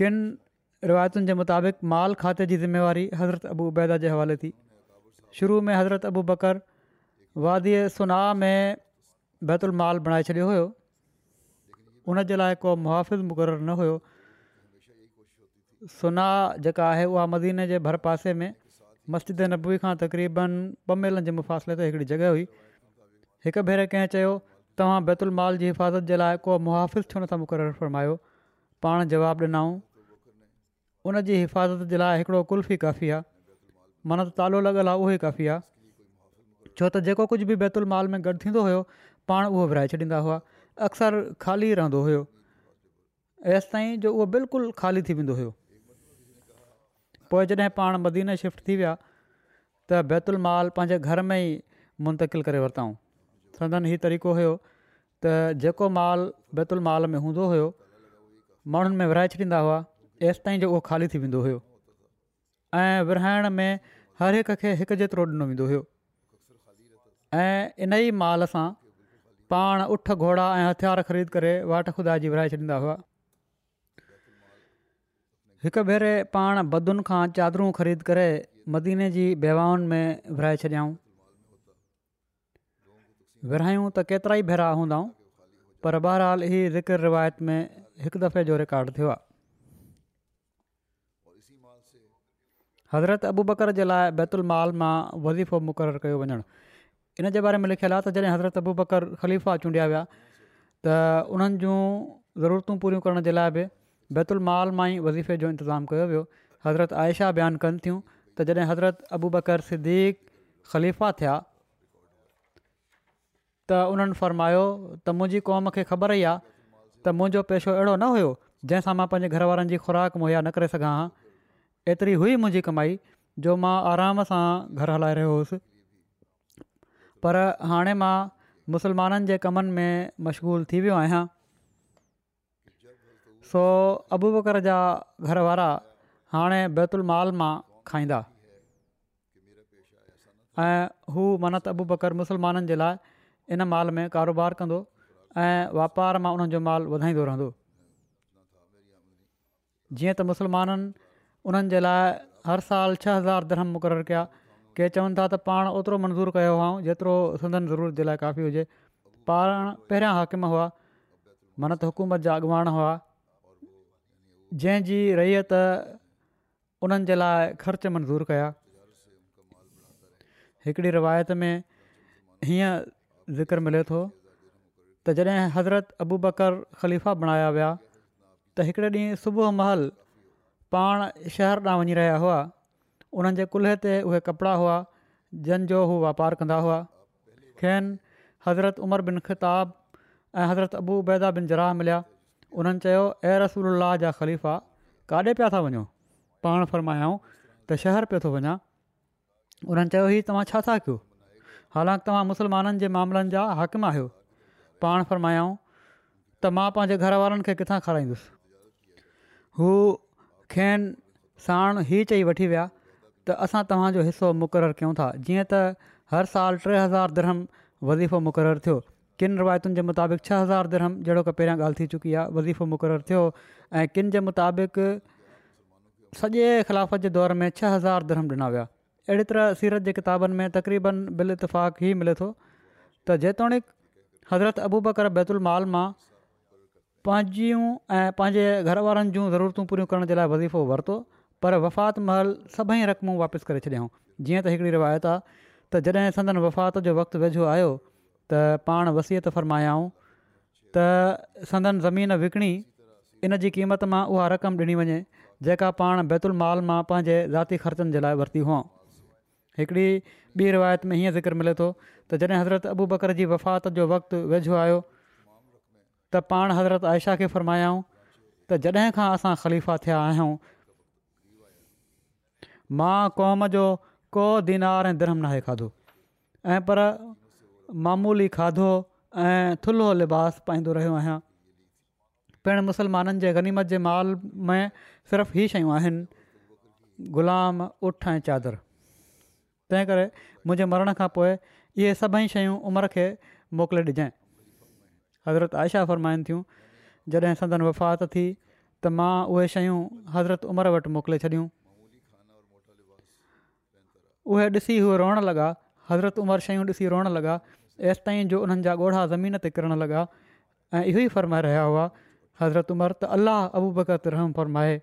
किनि रिवायतुनि जे मुताबिक़ माल खाते जी ज़िमेवारी हज़रत अबू उबैदा जे हवाले थी شروع میں حضرت अबू बकर وادی सुनाह में بیت المال छॾियो हुयो उन जे लाइ کو मुहाफ़िज़ مقرر न हुयो सुना जेका आहे उहा پاسے میں भर نبوی में मस्जिद नबी खां तक़रीबन ॿ मेलनि जे मुफ़ासिले ते हिकिड़ी जॻहि हुई हिकु भेरे कंहिं चयो बैतुल माल जी हिफ़ाज़त जे लाइ को मुआफ़िज़ छो नथा मुक़ररु फरमायो पाण जवाबु ॾिनऊं उन जी माना त तालो लॻल आहे उहो ई काफ़ी आहे छो त जेको कुझु बि बैतुल माल में गॾु थींदो हुयो पाण उहो विराए छॾींदा हुआ अक्सर ख़ाली रहंदो हुयोसि ताईं जो उहो बिल्कुलु ख़ाली थी वेंदो हुयो पोइ जॾहिं पाण मदीना शिफ्ट थी विया त बैतुल माल पंहिंजे घर में ई मुंतिल करे वरिताऊं संदा आहिनि तरीक़ो हुयो त जेको माल बैतुल माल में हूंदो हुयो माण्हुनि में विरहाए छॾींदा हुआ तेसि ताईं जो उहो ख़ाली थी वेंदो हुयो ऐं विरिहाइण में हर हिक खे हिकु जेतिरो ॾिनो वेंदो हुओ ऐं इन ई माल सां पाण उठ घोड़ा ऐं हथियार ख़रीद करे वाट खुदा विरिहाए छॾींदा हुआ हिकु भेरे पाण भदुनि खां चादरूं ख़रीद करे मदीने जी बेवाउनि में विरिहाए छॾियाऊं विरिहायूं त केतिरा ई भेरा हूंदाऊं पर बहरहाल ही रिवायत में हिकु दफ़े जो रिकॉड थियो आहे हज़रत अबू बकर जे लाइ बैतुलमाल मां वज़ीफ़ो मुक़ररु कयो वञणु इन जे बारे में लिखियलु आहे त जॾहिं हज़रत अबू बकर ख़लीफ़ा चूंडिया विया त उन्हनि जूं ज़रूरतूं पूरियूं करण जे लाइ बि बैतुल माल मां ई वज़ीफ़े जो इंतिज़ामु कयो वियो हज़रत आयशा बयानु कनि थियूं त जॾहिं हज़रत अबू बकर सिद्दीक़ ख़लीफ़ा थिया त उन्हनि फ़रमायो त मुंहिंजी क़ौम खे ख़बर ई आहे त मुंहिंजो पेशो अहिड़ो न हुयो जंहिंसां मां पंहिंजे घर वारनि जी ख़ुराक मुहैया न करे सघां हा एतिरी हुई मुंहिंजी कमाई जो मां आराम सां घरु हलाए रहियो हुउसि पर हाणे मां मुसलमाननि जे कमनि में मशगूल थी वियो आहियां सो अबू बकर जा घर वारा हाणे बैतुल माल मां खाईंदा ऐं हू माना अबू बकर मुसलमाननि जे लाइ इन माल में कारोबार कंदो ऐं वापार मां उन्हनि जो मालु वधाईंदो रहंदो जीअं त मुसलमाननि उन्हनि जे लाइ हर साल छह हज़ार धरम मुक़ररु कया के चवनि था त पाण ओतिरो मंज़ूरु कयो हुआ जेतिरो सदन ज़रूरत जे लाइ काफ़ी हुजे पाण पहिरियां हाकिम हुआ मन त हुकूमत जा अॻुवान हुआ जंहिंजी रैयत उन्हनि जे लाइ ख़र्चु मंज़ूरु कया हिकिड़ी रिवायत में हीअं ज़िक्र मिले थो त जॾहिं हज़रत अबू बकर ख़लीफ़ा बणाया विया त हिकिड़े ॾींहुं सुबुह महल पाण शहर ॾांहुं वञी रहिया हुआ उन्हनि जे कुल्हे ते उहे कपिड़ा हुआ जंहिंजो हू वापारु कंदा हुआ खेनि हज़रत उमर बिन खिताब ऐं हज़रत अबूबैदा बिन जराह मिलिया उन्हनि चयो ए रसूल जा ख़लीफ़ा काॾे पिया था वञो पाण फ़र्मायाऊं त शहर पियो थो वञा उन्हनि चयो ही तव्हां छा था कयो हालांकि तव्हां मुस्लमाननि जे मामलनि जा हाकमु आहियो पाण फ़र्मायाऊं त मां पंहिंजे घर वारनि खे किथां खाराईंदुसि हू खेनि साण ई चई वठी विया त असां तव्हांजो हिसो मुक़ररु कयूं था जीअं त हर साल टे हज़ार धर्मु वज़ीफ़ो मुक़ररु थियो किन रिवायतुनि जे मुताबिक़ छह हज़ार धर्मु जहिड़ो की पहिरियां ॻाल्हि थी चुकी आहे वज़ीफ़ो मुक़ररु थियो ऐं किन जे मुताबिक़ सॼे ख़िलाफ़त जे दौर में छह हज़ार धर्मु ॾिना विया अहिड़ी तरह सीरत जे किताबनि में तक़रीबनि बिल इतफ़ाक़ ई मिले थो त जेतोणीकि हज़रत बकर बैतुल माल मां पंहिंजियूं ऐं पंहिंजे घर वारनि जूं ज़रूरतूं पूरियूं करण जे लाइ वज़ीफ़ो वरितो पर वफ़ात महल सभई रक़मूं वापसि करे छॾियऊं जीअं त हिकिड़ी रिवायत आहे त जॾहिं संदन वफ़ात जो वक़्तु वेझो आयो त पाण वसियत फ़रमायाऊं त सदन ज़मीन विकिणी इन जी क़ीमत मां उहा रक़म ॾिनी वञे जेका पाण बैतुल माल मां पंहिंजे ज़ाती ख़र्चनि जे लाइ वरिती हुआ हिकिड़ी ॿी रिवायत में हीअं ज़िक्र मिले थो त जॾहिं हज़रत अबू बकर जी वफ़ात जो वक़्तु वेझो आयो त पाण हज़रत आयशा खे फ़रमायाऊं त जॾहिं खां असां ख़लीफ़ा थिया आहियूं मां क़ौम जो को दीनार ऐं धर्म नाहे खाधो ऐं पर मामूली खाधो ऐं थुल्हो लिबास पाईंदो रहियो आहियां पिणु मुसलमाननि जे गनीमत जे माल में सिर्फ़ु ई शयूं आहिनि ग़ुलाम उठ ऐं चादर तंहिं करे मुंहिंजे मरण खां पोइ इहे सभई शयूं उमिरि खे मोकिले ॾिजांइ हज़रत आयशा फ़र्माइनि थियूं जॾहिं सदन वफ़ात थी त मां उहे शयूं हज़रत उमिरि वटि मोकिले छॾियूं उहे ॾिसी उहे रोअण लॻा हज़रत उमिरि शयूं ॾिसी रोअण लॻा एसिताईं जो उन्हनि जा ॻोढ़ा ज़मीन ते किरण लॻा ऐं इहो ई फ़रमाए रहिया हुआ हज़रत उमिरि त अल्लाह अबू बकत रहम फ़रमाए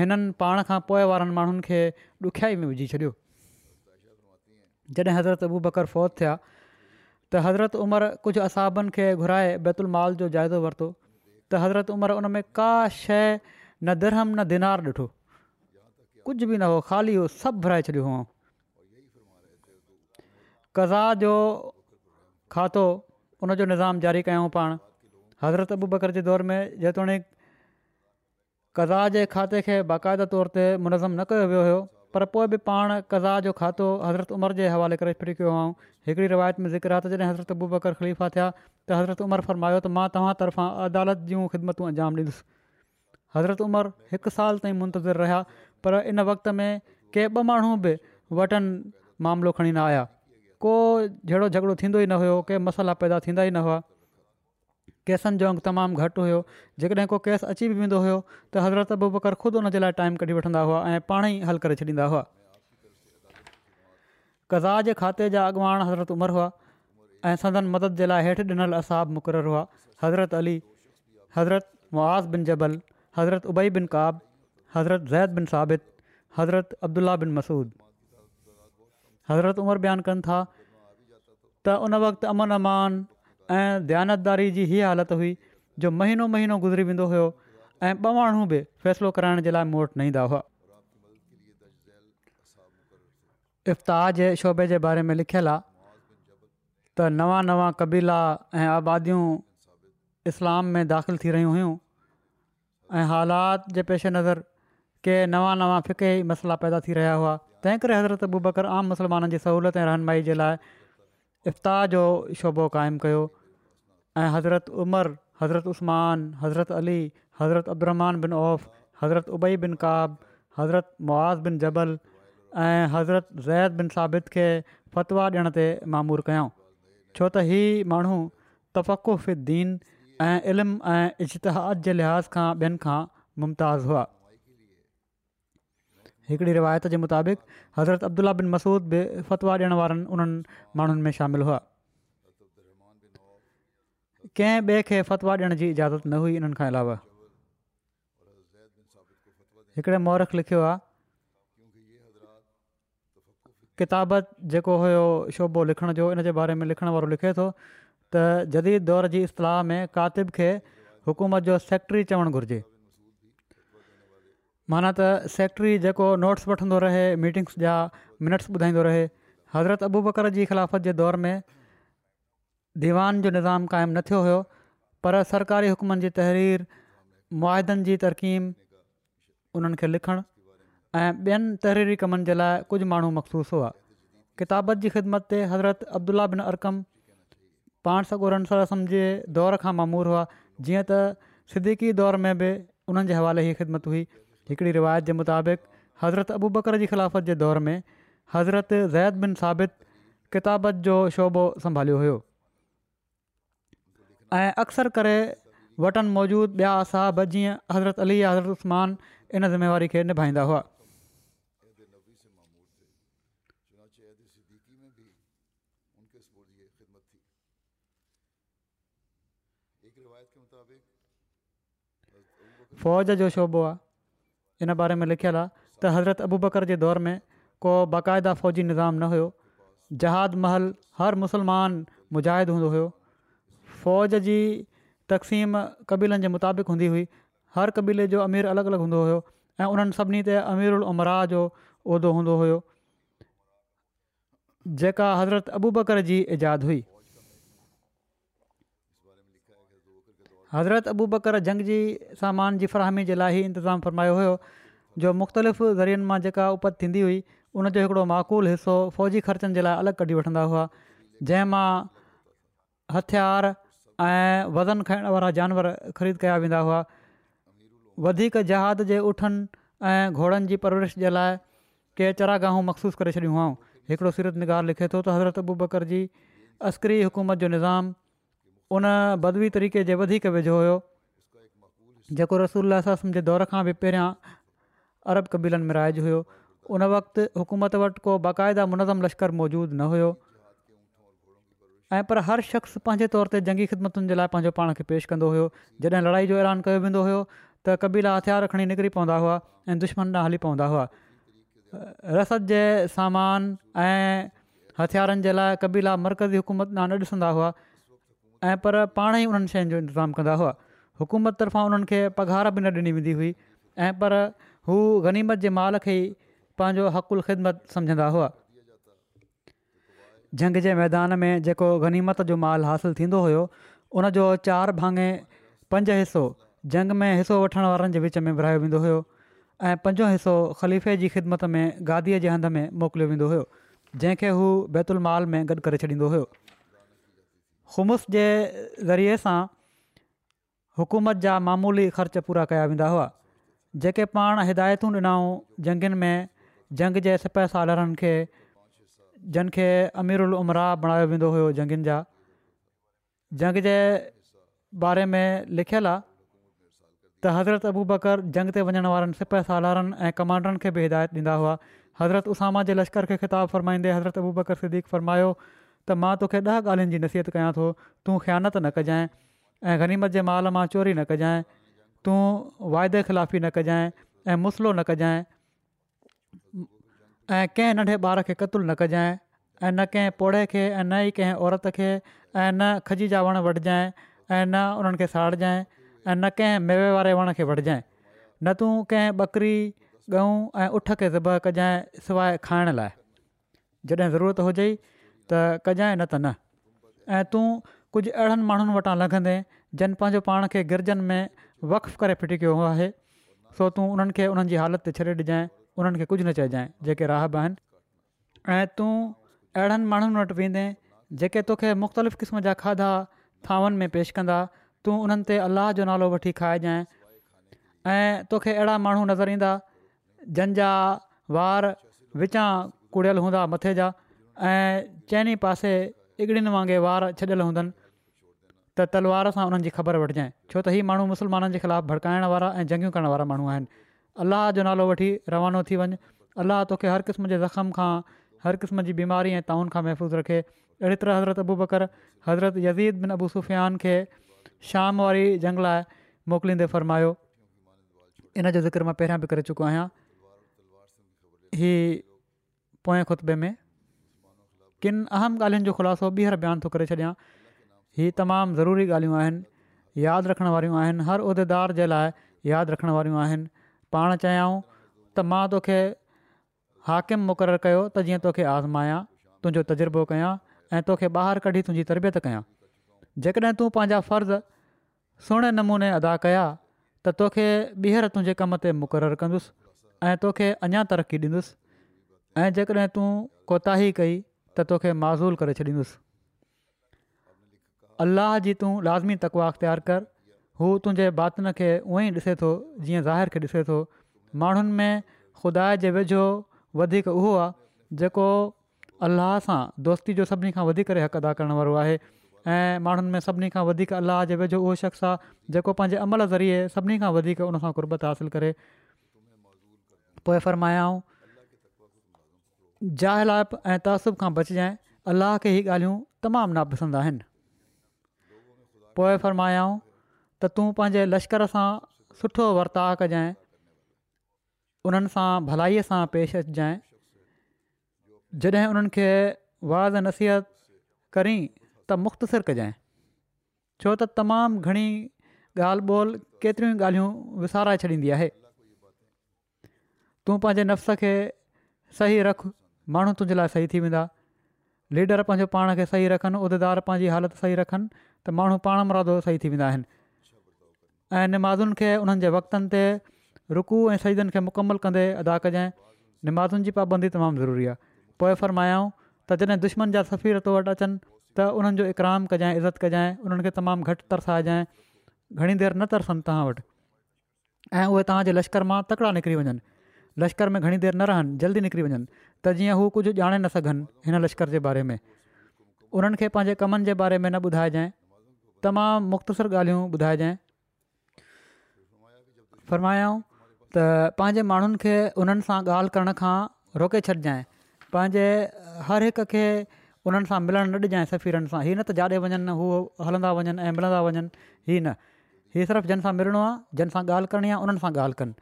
हिननि पाण खां पोइ वारनि माण्हुनि खे ॾुखियाई में विझी छॾियो जॾहिं हज़रत अबू बकर फ़ौत थिया त हज़रत उमिरि कुझु असाबनि खे घुराए माल जो जाइज़ो वरितो त हज़रत उमिरि उन में का शइ न दरहम न दिनार ॾिठो कुझु बि न हो ख़ाली हो सभु भराए छॾियो हुअऊं कज़ा जो खातो उन निज़ाम जारी कयऊं पाण हज़रत अबू बकर जे दौर में जेतोणीक कज़ा जे खाते खे बाक़ाइदा तौर ते मुनज़म न कयो वियो हुयो पर पोइ बि पाण कज़ा जो खातो हज़रत उमिरि जे हवाले करे फिरी कयो आऊं हिकिड़ी रिवायत में ज़िक्र जॾहिं हज़रत अबू बकर ख़लीफ़ा थिया त हज़रत उमर फरमायो त मां तव्हां तर्फ़ां अदालत जूं ख़िदमतूं अंजाम ॾींदुसि हज़रत उमिरि हिकु साल ताईं मुंतज़िर रहिया पर इन वक़्त में के ॿ माण्हू बि वॾनि मामिलो खणी न आया को जहिड़ो झगड़ो थींदो ई न हुयो के मसाला पैदा थींदा ई न हुआ केसनि जो अंगु तमामु घटि हुयो जेकॾहिं को केस अची बि वेंदो हुयो त हज़रत अबूबकर ख़ुदि उन जे लाइ टाइम कढी वठंदा हुआ ऐं पाण ई हलु करे छॾींदा हुआ कज़ा जे खाते जा अॻुवान हज़रत उमरि हुआ ऐं संदन मदद जे लाइ हेठि ॾिनल असाब मुक़ररु हुआ हज़रत अली हज़रत मुआज़ बिन जबल हज़रत उबई बिन काब हज़रत ज़ैद बिन साबित हज़रत अब्दुला बिन मसूद हज़रत उमरि बयानु कनि था त उन वक़्तु अमन अमान ऐं दयानतदारी जी इहा हालति हुई जो महीनो महीनो गुज़री वेंदो हुयो ऐं ॿ माण्हू बि फ़ैसिलो कराइण जे लाइ मोट न ईंदा हुआ इफ़्ताह जे शोबे जे बारे में लिखियल आहे त नवां नवा क़बीला ऐं आबादियूं इस्लाम में दाख़िल थी रहियूं हुयूं ऐं हालात जे पेशे नज़र के नवां नवां फ़िके मसला पैदा थी रहिया हुआ तंहिं करे हज़रत बकर आम मुस्लमाननि जी सहूलियत ऐं रहनमाई जे लाइ इफ़्ताह जो शोबो क़ाइमु कयो ऐं हज़रत उमर हज़रत उस्मान हज़रत अली हज़रत अब्रह्मान बिन औफ़ हज़रत उबई बिन काब हज़रत मुआज़ बिन जबल ऐं हज़रत ज़ैद बिन साबित खे फ़तवा ॾियण ते मामूरु कयऊं छो त ही माण्हू तफ़क़ुफ़ दीन ऐं इल्मु ऐं इश्तिहाद जे लिहाज़ खां ॿियनि खां मुमताज़ हुआ हिकिड़ी रिवायत जे मुताबिक़ हज़रत अब्दुला बिन मसूद बि फ़तवा ॾियण वारनि उन्हनि माण्हुनि में शामिलु हुआ कंहिं ॿिए खे फ़तवा ॾियण जी इजाज़त न हुई इन्हनि खां अलावा हिकिड़े मौरख लिखियो आहे किताबत जेको हुयो शोबो लिखण जो इन जे बारे में लिखण वारो लिखे थो त जदी दौर जी इस्तलाह में कातिब खे हुकूमत जो सेक्री चवणु घुरिजे माना त सेक्रेटरी जेको नोट्स वठंदो रहे मीटिंग्स जा मिनट्स ॿुधाईंदो रहे हज़रत अबू बकर जी ख़िलाफ़त जे दौर में दीवान जो निज़ाम क़ाइमु न थियो हुयो पर सरकारी हुकमनि जी तहरीर मुआदनि जी तरक़ीम उन्हनि खे लिखणु ऐं ॿियनि तहरीरी कमनि जे लाइ कुझु माण्हू मख़सूस हुआ किताबत जी ख़िदमत ते हज़रत अब्दुला बिन अरकम पाण सॻुरसर जे दौरु खां मामूर हुआ जीअं त सिद्दीकी दौर में बि उन्हनि जे हवाले जी ख़िदमत हुई हिकिड़ी रिवायत जे मुताबिक़ हज़रत अबू बकर जी ख़िलाफ़त जे दौर में हज़रत ज़ैद बिन साबित किताबत जो शोबो संभालियो हुयो اکثر کرٹن موجود بیا اصہب جی حضرت علی حضرت عثمان ان ذمے واری کے نبھائی ہوا فوج جو شعبہ ان بارے میں لکھل ہے تو حضرت ابو بکر کے دور میں کو باقاعدہ فوجی نظام نہ ہو جہاد محل ہر مسلمان مجاہد ہوں ہو फ़ौज जी तक़सीम क़बीलनि जे मुताबिक़ हूंदी हुई हर कबीले जो अमीरु अलॻि अलॻि हूंदो हुयो ऐं उन्हनि सभिनी ते अमीरु उलमराह जो उहिदो हूंदो हुयो जेका हज़रत अबू बकर जी इजाद हुई हज़रत अबू ॿकर जंग जी सामान जी फ़रहमी जे लाइ ई इंतिज़ामु फरमायो हुयो जो मुख़्तलिफ़ ज़रियनि मां जेका उपति थींदी हुई उन हिकिड़ो माहक़ुलु हिसो फ़ौजी ख़र्चनि जे लाइ अलॻि कढी वठंदा हुआ जंहिं हथियार ऐं वज़न खाइण वारा जानवर ख़रीद कया वेंदा हुआ वधीक जहाज़ जे उठनि ऐं घोड़नि जी परवरिश जे लाइ के चरागाहूं मखसूस करे छॾियूं हुआ हिकिड़ो सीरत निगार लिखे थो त हज़रत अबू बकर जी अस्करी हुकूमत जो निज़ाम उन बदवी तरीक़े जे वधीक वेझो हुयो जेको रसूल जे दौर खां बि पहिरियां अरब कबीलनि में राइज हुयो उन वक़्ति हुकूमत वटि को बाक़ाइदा मुनज़म लश्कर मौजूदु न हुयो ऐं पर हर शख़्स पंहिंजे तौर ते जंगी ख़िदमतुनि जे लाइ पंहिंजो पाण खे पेश कंदो हुओ जॾहिं लड़ाई जो ऐलान कयो वेंदो हुयो त कबीला हथियार खणी निकिरी पवंदा हुआ ऐं दुश्मना हली पवंदा हुआ रसद जे सामान ऐं हथियारनि जे लाइ कबीला मर्कज़ी हुकूमत ॾांहुं न ॾिसंदा हुआ ऐं पर पाण ई उन्हनि शयुनि जो इंतज़ामु कंदा हुआ हुकूमत तर्फ़ां उन्हनि खे पघार बि न ॾिनी वेंदी हुई ऐं पर हू ग़नीमत जे माल खे ई पंहिंजो ख़िदमत सम्झंदा हुआ जंग जे मैदान में जेको गनीमत जो माल हासिलु थींदो हुयो उन चारि भाङे पंज हिसो जंग में हिसो वठण वारनि जे विच में विरिहायो वेंदो हुयो ऐं पंजो हिसो ख़लीफ़े जी ख़िदमत में गादीअ जे हंध में मोकिलियो वेंदो हुयो जंहिंखे हू बैतुल माल में गॾु करे छॾींदो हुयो ख़ुमुस जे ज़रिए सां हुकूमत जा मामूली ख़र्च पूरा कया वेंदा हुआ जेके पाण हिदायतूं ॾिनाऊं जंगुनि में जंग जे सिपह सालनि खे जन खे अमीरुल उमरा बणायो वेंदो हुयो जंगनि जा जंग जे बारे में लिखियलु आहे त हज़रत अबू बकर जंग ते वञण वारनि सिप सालारनि ऐं कमांडरनि खे बि हिदायत ॾींदा हुआ हज़रत उसामा जे लश्कर खे ख़िताबु फ़र्माईंदे हज़रत अबू बकर सिक़ु फ़रमायो त मां तोखे ॾह ॻाल्हियुनि जी नसीहत कयां थो तूं ख़्यानत न कजांइ ऐं ग़रीमत जे महल मां चोरी न कजांइ तूं वाइदे ख़िलाफ़ी न कजांइ ऐं मुसलो न कजांइ ऐं कंहिं नंढे ॿार खे क़तलु न कजांइ ऐं न कंहिं पौड़े खे ऐं न ई कंहिं औरत खे ऐं न खजी जा वण वढजांइ ऐं न उन्हनि खे साड़जांइ ऐं न कंहिं मेवे वारे वण खे वढजांइ न तूं कंहिं ॿकरी ॻह ऐं ऊठ खे ज़ब कजांइ सवाइ खाइण लाइ जॾहिं ज़रूरत हुजे त कजांइ न त न ऐं तूं कुझु अहिड़नि माण्हुनि वटां लंघंदे जिन पंहिंजो पाण खे गिरजनि में वक्फु करे फिटी कयो आहे सो तूं उन्हनि खे उन्हनि जी हालति ते छॾे ॾिजांइ उन्हनि खे कुझु न चइजाइ जेके राहब आहिनि ऐं तूं अहिड़नि माण्हुनि वटि वेंदे जेके तोखे मुख़्तलिफ़ क़िस्म जा खाधा थांवनि में पेश कंदा तूं उन्हनि ते अलाह जो नालो वठी खाइजांइ ऐं तोखे अहिड़ा माण्हू नज़र ईंदा जंहिंजा वार विचां कुड़ियल हूंदा मथे जा ऐं चइनि पासे इगड़िनि वांगुरु वार छॾियलु हूंदा त तलवार सां उन्हनि ख़बर वठजांइ छो त इहे माण्हू मुस्लमाननि जे ख़िलाफ़ु भड़काइण वारा ऐं जंगियूं करण वारा माण्हू आहिनि अलाह जो नालो वठी रवानो थी वञु अलाह तोखे हर क़िस्म जे ज़ख़्म खां हर क़िस्म जी बीमारी ऐं ताउन खां महफ़ूज़ रखे अहिड़ी तरह हज़रत अबू बकर हज़रत यज़ीद बिन अबू सुफ़ियान खे शाम वारी जंग लाइ मोकिलींदे फ़र्मायो इन जो ज़िक्र मां पहिरियां बि करे चुको आहियां हीअ पोएं खुतबे में किन अहम ॻाल्हियुनि जो ख़ुलासो ॿीहर बयानु थो करे छॾिया हीअ तमामु ज़रूरी ॻाल्हियूं आहिनि यादि रखण वारियूं आहिनि हर उहिदेदार जे लाइ यादि रखण वारियूं आहिनि पाण चयाऊं त मां तोखे हाकिम मुक़ररु कयो त जीअं तोखे तुंहिंजो तजुर्बो कयां ऐं तोखे ॿाहिरि कढी तुंहिंजी तरबियत कयां जेकॾहिं तूं पंहिंजा फ़र्ज़ सुहिणे नमूने अदा कया त तोखे ॿीहर तुंहिंजे कम ते मुक़ररु कंदुसि ऐं तोखे अञा तरक़ी ॾींदुसि ऐं जेकॾहिं तूं कोताही कई त तोखे माज़ूल करे छॾींदुसि अल्लाह जी तूं लाज़मी तकवा तयारु कर हू तुंहिंजे बातिन खे उअं ई ॾिसे थो जीअं ज़ाहिर खे ॾिसे थो माण्हुनि में ख़ुदा जे वेझो वधीक उहो आहे जेको अलाह सां दोस्ती जो सभिनी खां वधीक हक़ अदा करण वारो आहे ऐं माण्हुनि में सभिनी खां वधीक अलाह जे वेझो उहो शख़्स आहे जेको पंहिंजे अमल ज़रिए सभिनी खां वधीक उन सां कुर्बत हासिलु करे पोइ फर्मायाऊं जाहिल ऐं तहसुब खां बचजांइ अलाह खे हीअ ॻाल्हियूं तमामु नापसंदि आहिनि त तूं पंहिंजे लश्कर सां सुठो वर्ताव कजांइ उन्हनि सां भलाईअ सां पेश अचजांइ जॾहिं उन्हनि खे वाज़ नसीहत करी त मुख़्तसिर कजांइ छो त तमामु घणी ॻाल्हि ॿोल केतिरियूं ई ॻाल्हियूं विसाराए छॾींदी आहे तूं पंहिंजे नफ़्स खे सही रख माण्हू तुंहिंजे लाइ सही थी वेंदा लीडर पंहिंजो पाण खे सही रखनि उहिदेदार पंहिंजी हालति सही रखनि त माण्हू पाण मुरादो सही थी वेंदा आहिनि ऐं निमाज़ुनि खे उन्हनि जे वक़्तनि ते रुकू ऐं शहीदनि खे मुकमलु कंदे अदा कजांइ निमाज़ुनि जी पाबंदी तमामु ज़रूरी आहे पोइ फरमायाऊं त जॾहिं दुश्मन जा सफ़ीर तो वटि अचनि त उन्हनि जो इकराम कजांइ इज़त कजांइ उन्हनि खे तमामु घटि तरसाइजांइ घणी देरि न तरसनि तव्हां वटि ऐं उहे तव्हांजे लश्कर मां तकिड़ा निकिरी वञनि लश्कर में घणी देरि न रहनि जल्दी निकिरी वञनि त जीअं हू कुझु ॼाणे न सघनि हिन लश्कर जे बारे में उन्हनि खे पंहिंजे कमनि जे बारे में न ॿुधाइजांइ तमामु मुख़्तसरु ॻाल्हियूं ॿुधाइजांइ फरमायऊं त पंहिंजे माण्हुनि खे उन्हनि सां ॻाल्हि करण खां रोके छॾिजांइ पंहिंजे हर हिक खे उन्हनि सां मिलणु न ॾिजांइ सफ़ीरनि सां हीअ न त जाॾे वञनि हू हलंदा वञनि ऐं मिलंदा वञनि हीअ न हीअ सिर्फ़ु जिन सां मिलणो आहे जंहिं सां ॻाल्हि करिणी आहे उन्हनि सां ॻाल्हि कनि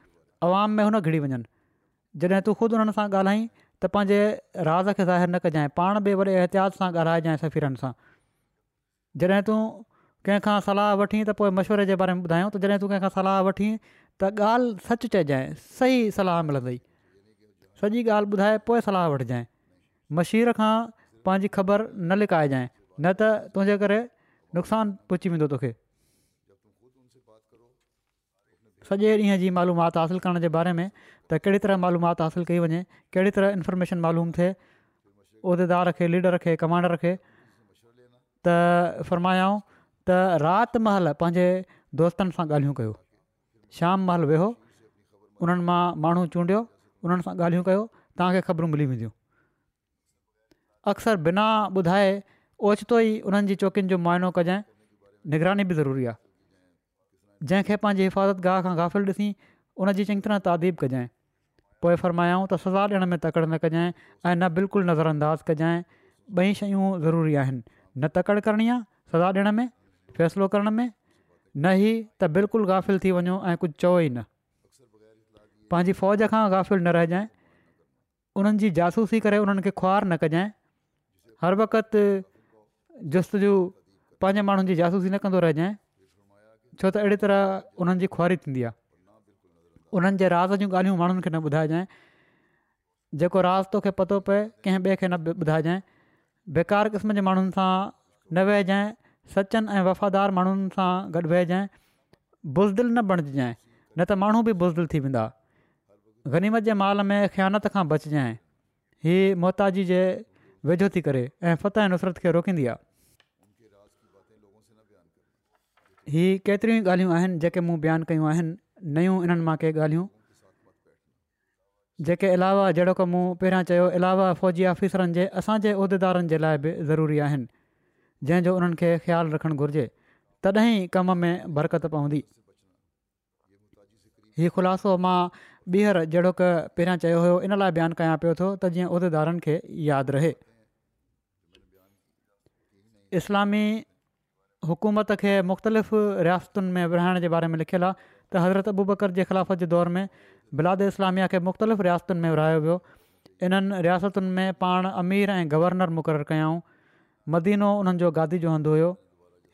आवाम में हुन घिरी वञनि जॾहिं तूं ख़ुदि उन्हनि सां ॻाल्हाईं त पंहिंजे राज़ खे ज़ाहिर न कजांइ पाण बि वरी एहतियात सां ॻाल्हाइजांइ सफ़ीरनि सां जॾहिं तूं कंहिंखां सलाहु वठी त पोइ मशवरे जे बारे में ॿुधायूं त जॾहिं तूं कंहिंखां सलाहु त ॻाल्हि सच चइजांइ सही सलाह मिलंदई सॼी ॻाल्हि ॿुधाए पोइ सलाहु वठजांइ मशीर खां पंहिंजी ख़बर न लिकाइजांइ न त तुंहिंजे करे नुक़सानु पहुची वेंदो तोखे सॼे ॾींहं जी मालूमाति हासिलु करण जे बारे में त कहिड़ी तरह मालूमात हासिलु कई वञे कहिड़ी तरह इन्फॉर्मेशन मालूम थिए उहिदेदार खे लीडर खे कमांडर खे त फ़रमायाऊं त राति महिल पंहिंजे दोस्तनि सां ॻाल्हियूं कयो श्याम महल वेहो उन्हनि मां माण्हू चूंडियो उन्हनि सां ॻाल्हियूं कयो तव्हांखे ख़बरूं मिली वेंदियूं अक्सर बिना ॿुधाए ओचितो ई उन्हनि जी جو जो मुआइनो कजांइ निगरानी बि ज़रूरी आहे जंहिंखे पंहिंजी हिफ़ाज़त गाह खां गाफ़िल ॾिसी उनजी चङी तरह तादीब कजांइ पोइ फरमायाऊं त सजा ॾियण में तकड़ि न कजांइ ऐं न बिल्कुलु नज़रअंदाज़ कजांइ ॿई शयूं ज़रूरी आहिनि न तकड़ि करणी आहे सजा ॾियण में फ़ैसिलो करण में न ई त बिल्कुलु गाफ़िल थी वञो ऐं कुझु चओ ई न पंहिंजी फ़ौज खां गाफ़िल न रहिजांइ उन्हनि जी जासूसी करे उन्हनि खे खुआर न कजांइ हर वक़्तु जुस्त जूं पंहिंजे माण्हुनि जी जासूसी न कंदो रहिजांइ छो त अहिड़ी तरह उन्हनि जी खुआरी थींदी आहे उन्हनि जे राज़ जूं ॻाल्हियूं माण्हुनि खे न ॿुधाइजांइ जेको राज़ तोखे पतो पए कंहिं ॿिए खे न ॿुधाइजांइ बेकार क़िस्म जे माण्हुनि सां न वेहिजांइ सचनि ऐं वफ़ादार माण्हुनि सां गॾु वेहिजांइ बुज़दिल न बणजांइ न त माण्हू बि बुज़दिल थी वेंदा ग़रीमत जे महिल में ख़्यानत खां बचजांइ हीअ मोहताजी जे वेझो थी करे ऐं फ़तह नुसरत खे रोकींदी आहे हीअ केतिरियूं ई ॻाल्हियूं आहिनि जेके मूं बयानु कयूं आहिनि नयूं इन्हनि मां के ॻाल्हियूं जेके अलावा जहिड़ो कमु पहिरियां चयो अलावा फ़ौजी ऑफिसरनि जे असांजे उहिदेदारनि जे लाइ बि ज़रूरी आहिनि जंहिंजो उन्हनि खे ख़्यालु रखणु घुरिजे तॾहिं कम में बरकत पवंदी हीउ ख़ुलासो मां ॿीहर जहिड़ो क पहिरियां चयो हुयो इन लाइ बयानु कयां पियो थो त जीअं उहिदेदारनि खे यादि रहे इस्लामी हुकूमत खे मुख़्तलिफ़ रियासतुनि में विरिहाइण जे बारे में लिखियलु आहे त हज़रत अबू बकर जे ख़िलाफ़त जे दौर में बिलाद इस्लामिया खे मुख़्तलिफ़ रियासतुनि में विरिहायो वियो इन्हनि रियासतुनि में पाण अमीर ऐं गवर्नर मुक़ररु कयऊं मदीनो उन्हनि जो गादी जो हंधु हुयो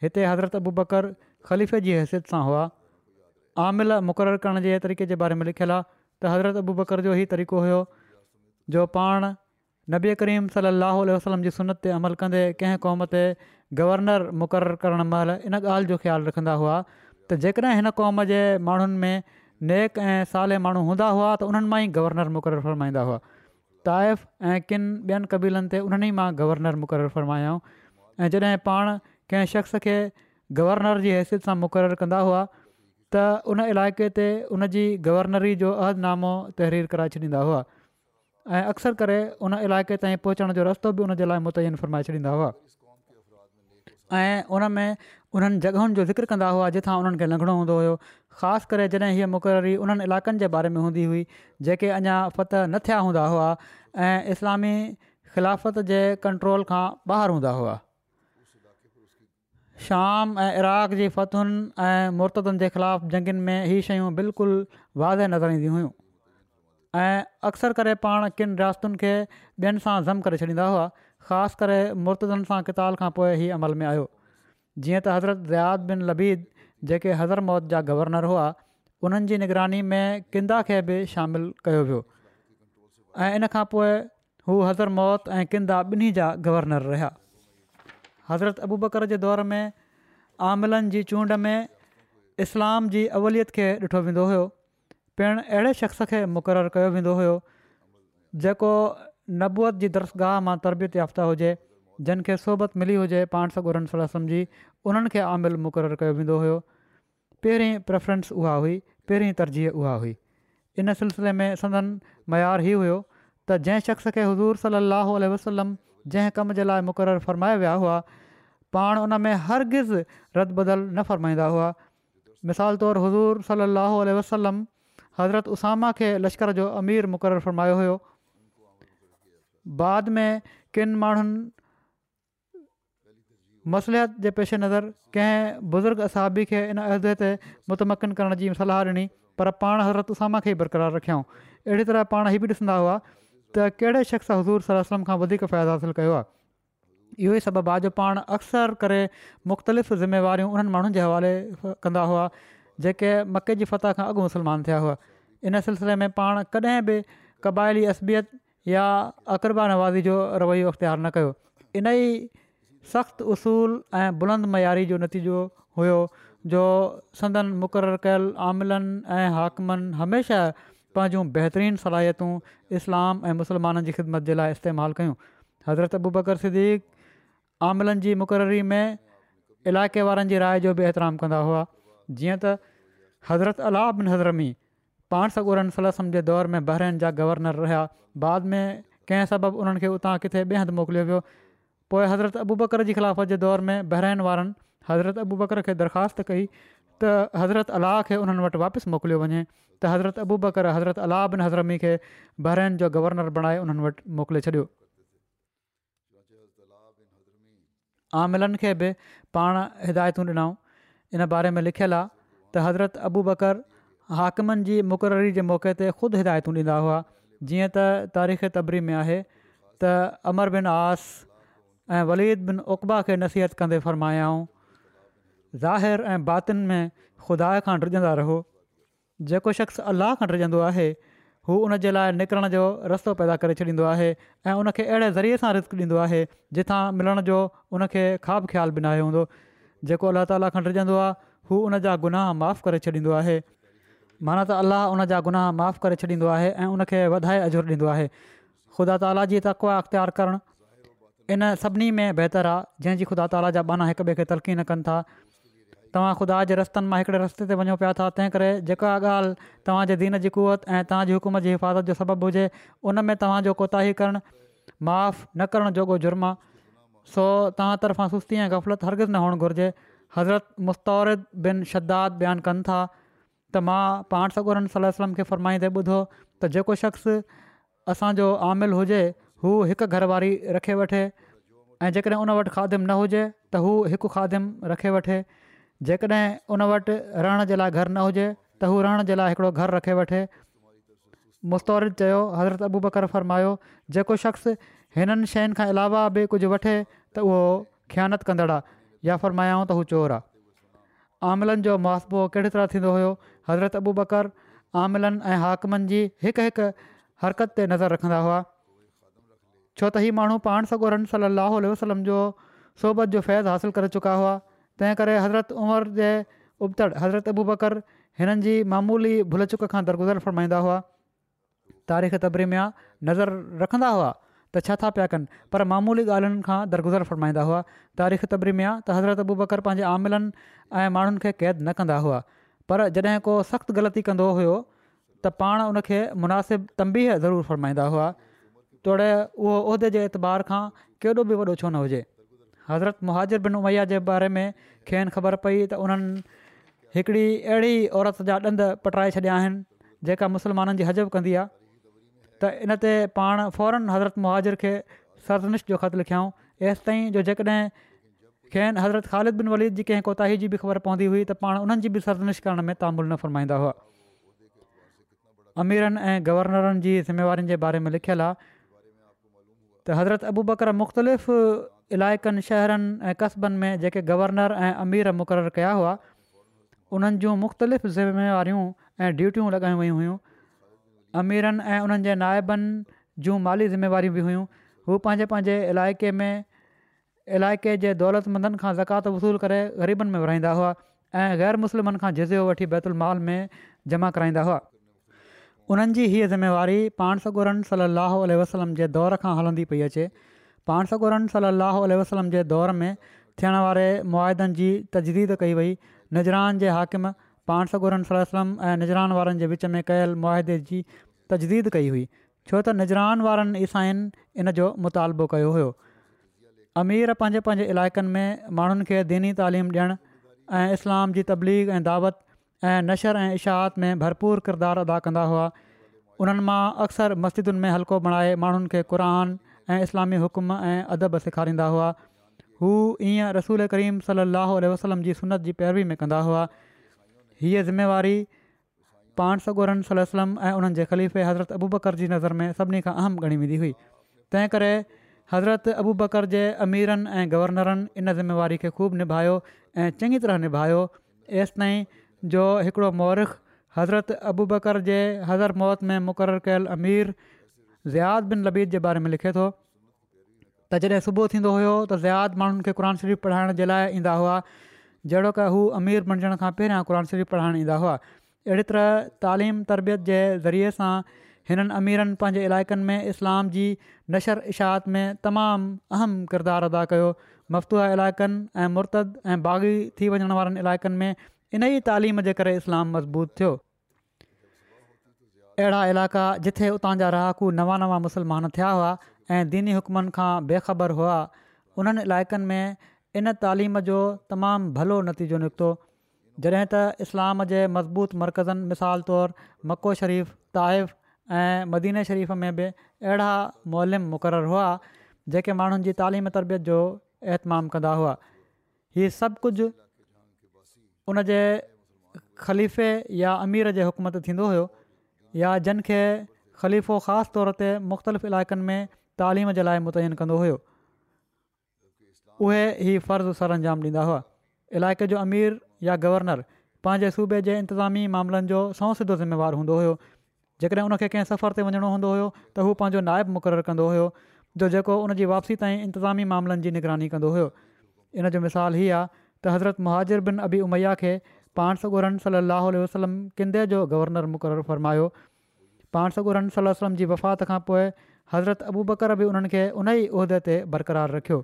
हिते हज़रत अबू बकर ख़लीफ़े जी हैसियत सां हुआ आमिल मुक़ररु करण जे तरीक़े जे बारे में लिखियलु आहे त हज़रत अबू बकर जो ई तरीक़ो हुयो जो पाण नबी करीम सली अलाह वसलम जी सुनत ते अमल कंदे कंहिं क़ौम ते गवर्नर मुक़ररु करणु महिल इन ॻाल्हि जो ख़्यालु रखंदा हुआ त जेकॾहिं हिन क़ौम जे माण्हुनि में नेक ऐं साले माण्हू हूंदा हुआ त उन्हनि मां ई गवर्नर मुक़ररु फरमाईंदा हुआ ताइफ़ ऐं किन ॿियनि क़बीलनि ते उन्हनि ई मां गवर्नर मुक़ररु फ़रमायाऊं ऐं जॾहिं पाण कंहिं शख़्स खे गवर्नर जी हैसियत सां मुक़ररु कंदा हुआ त उन इलाइक़े ते उन गवर्नरी जो अहदनामो तहरीर कराए छॾींदा हुआ ऐं अक्सर करे उन इलाइक़े ताईं पहुचण जो रस्तो बि उनजे लाइ मुतीन फरमाए छॾींदा हुआ ऐं उन में उन्हनि जॻहियुनि जो ज़िक्र कंदा हुआ जिथां उन्हनि खे लंघणो हूंदो हुयो ख़ासि करे जॾहिं हीअ मुक़ररी उन्हनि इलाइक़नि जे बारे में हूंदी हुई जेके अञा फतह न थिया हूंदा हुआ ऐं इस्लामी ख़िलाफ़त जे कंट्रोल खां ॿाहिरि हूंदा हुआ शाम ऐं इराक़ जी फ़तुनि ऐं मुर्तुनि जे ख़िलाफ़ु जंगियुनि में इहे शयूं बिल्कुलु वाज़े नज़र ईंदी हुयूं ऐं अक्सर करे पाण किन रियासतुनि खे ॿियनि सां ज़म करे छॾींदा हुआ ख़ासि करे मुर्तदनि सां किताल खां पोइ ई अमल में आयो जीअं त हज़रत रियाद बिन लबीद जेके हज़र मौत जा गवर्नर हुआ उन्हनि जी निगरानी में किंदा खे बि शामिलु कयो वियो ऐं इन खां पोइ हू हज़रत मौत ऐं किंदा ॿिन्ही जा गवर्नर रहिया हज़रत अबू बकर जे दौर में आमलनि जी चूंड में इस्लाम जी अवलियत खे ॾिठो वेंदो हुयो पिणु अहिड़े शख़्स खे मुक़ररु कयो वेंदो हुयो जेको नबूअत जी दरगाह मां तरबियत याफ़्ता हुजे जंहिंखे सोबत मिली हुजे पाण सां ॻरनि सड़ सम्झी उन्हनि खे आमिलु मुक़ररु कयो वेंदो हुयो पहिरीं प्रैफ्रेंस उहा हुई पहिरीं तरजीह उहा हुई इन सिलसिले में सदन मयारु हीउ हुयो त जंहिं शख़्स खे हज़ूर सलाहु वसलम जंहिं कम जे लाइ मुक़ररु फ़रमाया विया हुआ पाण उन में हरगिज़ु रद बदलु न फ़रमाईंदा हुआ मिसाल तौरु हज़ूर सलाहु वसलम हज़रत उसामा खे लश्कर जो अमीर मुक़ररु फ़रमायो हुयो बाद में किनि माण्हुनि मसलिहत जे पेशे नज़र कंहिं बुज़ुर्ग असाबी खे इन अहिदे ते मुतमकिन करण जी सलाहु ॾिनी पर पाण हज़रत उसामा खे ई बरक़रार रखियऊं अहिड़ी तरह पाण हीअ बि ॾिसंदा हुआ त कहिड़े शख़्स हज़ूर सरम खां वधीक फ़ाइदो हासिलु कयो आहे इहो ई सबबु जो पाण अक्सर करे मुख़्तलिफ़ ज़िम्मेवारियूं उन्हनि माण्हुनि जे हवाले कंदा हुआ जेके मके जी फता खां अॻु मुस्लमान थिया हुआ इन सिलसिले में पाण कॾहिं बि क़बायली असबियत या अक़रबा नवाज़ी जो रवैयो अख़्तियार न कयो इन ई सख़्तु उसूल ऐं बुलंद मयारी जो नतीजो हुयो जो संदन मुक़ररु कयल आमिलनि ऐं हाकमनि हमेशह पंहिंजूं बहितरीनु सलाहियतूं इस्लाम ऐं मुस्लमाननि जी ख़िदमत जे लाइ इस्तेमालु कयूं हज़रत अबू बकर सिद्दीक़ आमिलनि जी मुक़ररी में इलाइक़े वारनि जी राय जो बि एतिराम कंदा हुआ जीअं त हज़रत अला हज़रमी पाण सगोरन सलसम जे दौर में बहिरन जा गवर्नर रहिया बाद में कंहिं सबबु उन्हनि खे उतां किथे ॿिए हंधि मोकिलियो वियो पोइ हज़रत अबू बकर जे ख़िलाफ़त जे दौर में बहिराइन वारनि हज़रत अबू बकर खे दरख़्वास्त कई त हज़रत अलाह खे उन्हनि वटि वापसि मोकिलियो वञे त हज़रत अबू बकर हज़रत अलाह बिन हज़रमी खे बहिरन जो गवर्नर बणाए उन्हनि वटि मोकिले छॾियो आमिलनि खे बि पाण हिदायतूं ॾिनऊं इन बारे में लिखियलु आहे त हज़रत अबू बकर हाकिमनि जी मुक़ररी जे मौक़े ते ख़ुदि हिदायतूं ॾींदा हुआ जीअं त तारीख़ तबरी में आहे त अमर बिन आस ऐं वलीद बिन उकबा खे नसीहत कंदे फ़र्मायाऊं ज़ाहिर ऐं बातिन में ख़ुदा खां रिझंदा रहो जेको शख़्स अलाह खनि रिझंदो आहे हू उन जे लाइ निकिरण जो रस्तो पैदा करे छॾींदो आहे ऐं उनखे अहिड़े ज़रिए सां रिस्क ॾींदो आहे जिथां मिलण जो उनखे ख़्वाब ख़्यालु बि न आयो हूंदो जेको अलाह ताला खनि रिझंदो आहे हू उन जा गुनाह माफ़ु करे छॾींदो आहे माना त अलाह उन जा गुनाह माफ़ु करे छॾींदो आहे ऐं उनखे वधाए अज़ुरु ॾींदो आहे ख़ुदा ताला जी तकवा करणु इन सभिनी में बहितरु आहे जंहिंजी ख़ुदा ताला जा बाना हिक ॿिए खे तलक़ी कनि था तव्हां ख़ुदा जे रस्तनि मां हिकिड़े रस्ते ते वञो पिया था तंहिं करे जेका ॻाल्हि तव्हांजे दीन जी कुवत ऐं तव्हांजी हुकूमत जी हिफ़ाज़त जो सबबु हुजे उन में तव्हांजो कोताही करणु माफ़ु न करणु जो जुर्म आहे सो तव्हां तर्फ़ां सुस्ती ऐं ग़फ़लत हरगिज़ न हुअणु घुरिजे हज़रत मुस्तिद बिन शद्दाद बयानु कनि था त मां पाण सगुरनि सलम खे फ़रमाईंदे ॿुधो त जेको शख़्स असांजो आमिलु हुजे हू हिकु घरवारी रखे वठे ऐं जेकॾहिं उन वटि खादिमु न हुजे त हू हिकु खादिमु रखे वठे जेकॾहिं उन वटि रहण जे लाइ घरु न हुजे त हू रहण जे लाइ हिकिड़ो घरु रखे वठे मुस्त चयो हज़रत अबू बकर फ़रमायो जेको शख़्स हिननि शयुनि खां अलावा बि कुझु वठे त उहो ख़्यानत कंदड़ आहे या फ़रमायाऊं त हू चोर आहे आमिलनि जो मुआबो कहिड़ी तरह थींदो हुयो हज़रत अबू बकर आमिलनि ऐं हाकमनि जी हिकु हिकु हरकत ते नज़र रखंदा हुआ छो त हीउ माण्हू पाण सॻो रहनि सली वसलम जो सोबत जो फैज़ हासिलु करे चुका हुआ तंहिं करे हज़रत उमिरि जे उबतड़ हज़रत अबू बकर हिननि जी मामूली भुलचुक खां दरगुज़र फ़रमाईंदा हुआ तारीख़ तबरी में नज़र रखंदा हुआ त छा था पिया कनि पर मामूली ॻाल्हियुनि खां दरगुज़र फरमाईंदा हुआ तारीख़ तबरी में आहे त हज़रत अबू बकर पंहिंजे आमिलनि ऐं माण्हुनि खे क़ैद न कंदा हुआ पर जॾहिं को सख़्तु ग़लती कंदो हुओ त पाण उन खे मुनासिबु तंबीह ज़रूरु फ़रमाईंदा हुआ तोड़े उहो उहिदे जे एतबार खां केॾो बि वॾो छो न हुजे हज़रत मुहाजिर बिन उमैया जे बारे में खेनि ख़बर पई त उन्हनि हिकिड़ी अहिड़ी औरत जा ॾंदु पटाए छॾिया आहिनि जेका मुस्लमाननि जी हज़ब कंदी आहे त इन ते पाण फौरन हज़रत मुहाजिर खे सर्दनिश जो ख़तु लिखियाऊं हेसि ताईं जो जेकॾहिं खेनि हज़रत ख़ालिद बिन वलीद जी कंहिं कोताही जी बि ख़बर पवंदी हुई त पाण उन्हनि जी बि सरदनिश करण में तामुल न फ़ुरमाईंदा हुआ अमीरनि ऐं गवर्नरनि जी ज़िम्मेवारियुनि जे बारे में लिखियलु आहे त हज़रत अबू बकर मुख़्तलिफ़ इलाइक़नि शहरनि ऐं क़बनि में जेके गवर्नर ऐं अमीर मुक़ररु कया हुआ उन्हनि जूं मुख़्तलिफ़ ज़िमेवारियूं ऐं ड्यूटियूं लॻाइयूं वयूं हुयूं अमीरनि ऐं उन्हनि जे नायबनि जूं माली ज़िम्मेवारियूं बि हुयूं हू पंहिंजे पंहिंजे इलाइक़े में इलाइक़े जे दौलतमंदनि खां ज़कात वसूलु करे ग़रीबनि में विरिहाईंदा हुआ ऐं ग़ैर मुस्लिमनि खां जिज़ो वठी माल में जमा कराईंदा हुआ उन्हनि जी हीअ ज़िमेवारी पाण सो गुरन सल अलाह वसलम जे दौर खां हलंदी पई अचे पाण सो गुरन सल अलाह वसलम जे दौर में थियण वारे मुआदनि जी तजदीद कई वई निजरान जे हाकिम पाण सगुरन सलम ऐं निजरान वारनि जे विच में कयल मुआदे जी तजदीद कई हुई छो त निजरान वारनि ईसाइनि इन जो मुतालबो कयो हुयो अमीर पंहिंजे पंहिंजे इलाइक़नि में माण्हुनि खे दीनी तइलीम ॾियणु ऐं इस्लाम जी तबलीग ऐं दावत ऐं नशर ऐं इशाहत में भरपूर किरदारु अदा कंदा हुआ उन्हनि मां अक्सर मस्जिदुनि में हल्को बणाए माण्हुनि खे क़ुर ऐं इस्लामी हुकुम ऐं अदब सेखारींदा हुआ हू ईअं रसूल करीम सलाहु वसलम जी सुनत जी पैरवी में कंदा हुआ हीअ ज़िम्मेवारी पान सगोरन सलम ऐं उन्हनि जे ख़लीफ़े हज़रत अबू बकर जी नज़र में सभिनी खां अहम घणी वेंदी हुई तंहिं करे हज़रत अबू बकर जे अमीरनि ऐं गवर्नरनि इन ज़िम्मेवारी खे ख़ूबु निभायो ऐं चङी तरह निभायो एसि ताईं जो हिकिड़ो मौरख हज़रत अबू बकर जे हज़र मौत में मुक़ररु कयल अमीर ज़ियाद बिन लबीद जे बारे में लिखे थो त जॾहिं सुबुह थींदो हुयो त ज़ियाद माण्हुनि खे क़ुर शरीफ़ पढ़ाइण जे लाइ ईंदा हुआ जहिड़ो की हू अमीर बणजण खां पहिरियां शरीफ़ पढ़णु ईंदा हुआ अहिड़ी तरह तइलीम तरबियत जे ज़रिए सां हिननि अमीरनि पंहिंजे इलाइक़नि में इस्लाम जी नशर इशात में तमामु अहम किरदारु अदा कयो मफ़तूहा इलाइक़नि ऐं मुर्तद ऐं बाग़ी थी वञण वारनि इलाइक़नि में इन ई तालीम जे करे इस्लाम मज़बूत थियो अहिड़ा इलाइक़ा जिथे उतां जा रहाकू नवां नवां मुसलमान थिया हुआ ऐं दीनी हुकमनि खां बेखबर हुआ उन्हनि इलाइक़नि में इन तइलीम जो तमामु भलो नतीजो निकितो जॾहिं त इस्लाम जे मज़बूत मर्कज़नि मिसाल तौरु मको शरीफ़ ताइफ़ ऐं मदीने शरीफ़ में बि अहिड़ा मोहिम मुक़ररु हुआ जेके माण्हुनि जी तालीम तरबियत जो अहतमाम कंदा हुआ हीअ सभु कुझु उन जे ख़लीफ़े या अमीर जे हुकम ते थींदो हुयो या जिन खे ख़लीफ़ो ख़ासि तौर ते मुख़्तलिफ़ इलाइक़नि में तालीम जे लाइ मुतयन कंदो हुयो उहे ई फ़र्ज़ु सर अंजाम ॾींदा हुआ इलाइक़े जो अमीर या गवर्नर पंहिंजे सूबे जे इंतिज़ामी मामलनि जो सौ सिधो ज़िमेवारु हूंदो हुयो जेकॾहिं उनखे कंहिं सफ़र ते वञिणो हूंदो हुयो त हू पंहिंजो नायबु मुक़ररु कंदो हुयो जो जेको उनजी वापसी ताईं इंतिज़ामी मामलनि जी निगरानी कंदो हुयो इन जो मिसाल हीअ आहे त हज़रत मुहाजिर बिन अबी उमैया खे पाण सॻो रं सलाहु वसलम किंदे जो गवर्नर मुक़ररु फ़रमायो पाण सगोरल वलम जी वफ़ात खां पोइ हज़रत अबू बकर बि उन्हनि खे उन ई उहिदे ते बरक़रारु रखियो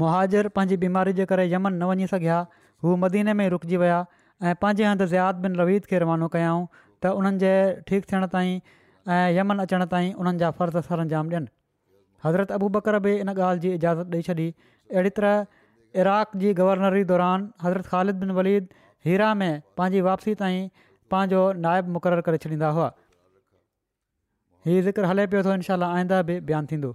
मुहाजिर पंहिंजी बीमारी जे करे यमन न वञी सघिया हू मदीने में रुकिजी विया ऐं पंहिंजे हंधि ज़ियात बिन रवीद खे रवानो कयाऊं त उन्हनि जे ठीकु थियण ताईं ऐं यमन अचण ताईं उन्हनि जा फर्ज़ सर अंजाम ॾियनि हज़रत अबू बकर बि इन ॻाल्हि जी इजाज़त ॾेई छॾी अहिड़ी तरह इराक जी गवर्नरी दौरान हज़रत ख़ालिद बिन वलीद हीरा में पंहिंजी वापसी ताईं पंहिंजो नाइबु मुक़ररु करे छॾींदा हुआ हीउ ज़िक्र हले पियो थो इनशा आईंदा बि बयानु थींदो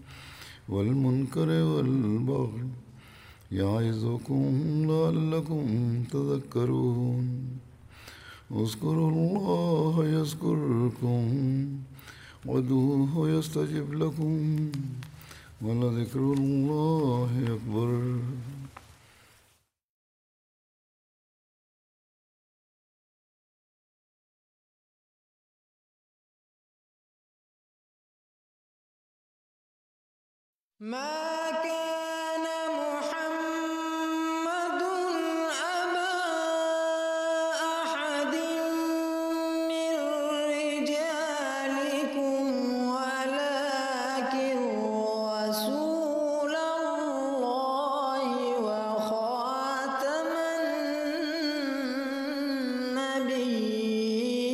والمنکر والبغی یعظکم لعلکم تذکرون اذکر اللہ یذکرکم ودوہ یستجب لکم ولذکر اللہ اکبر ما كان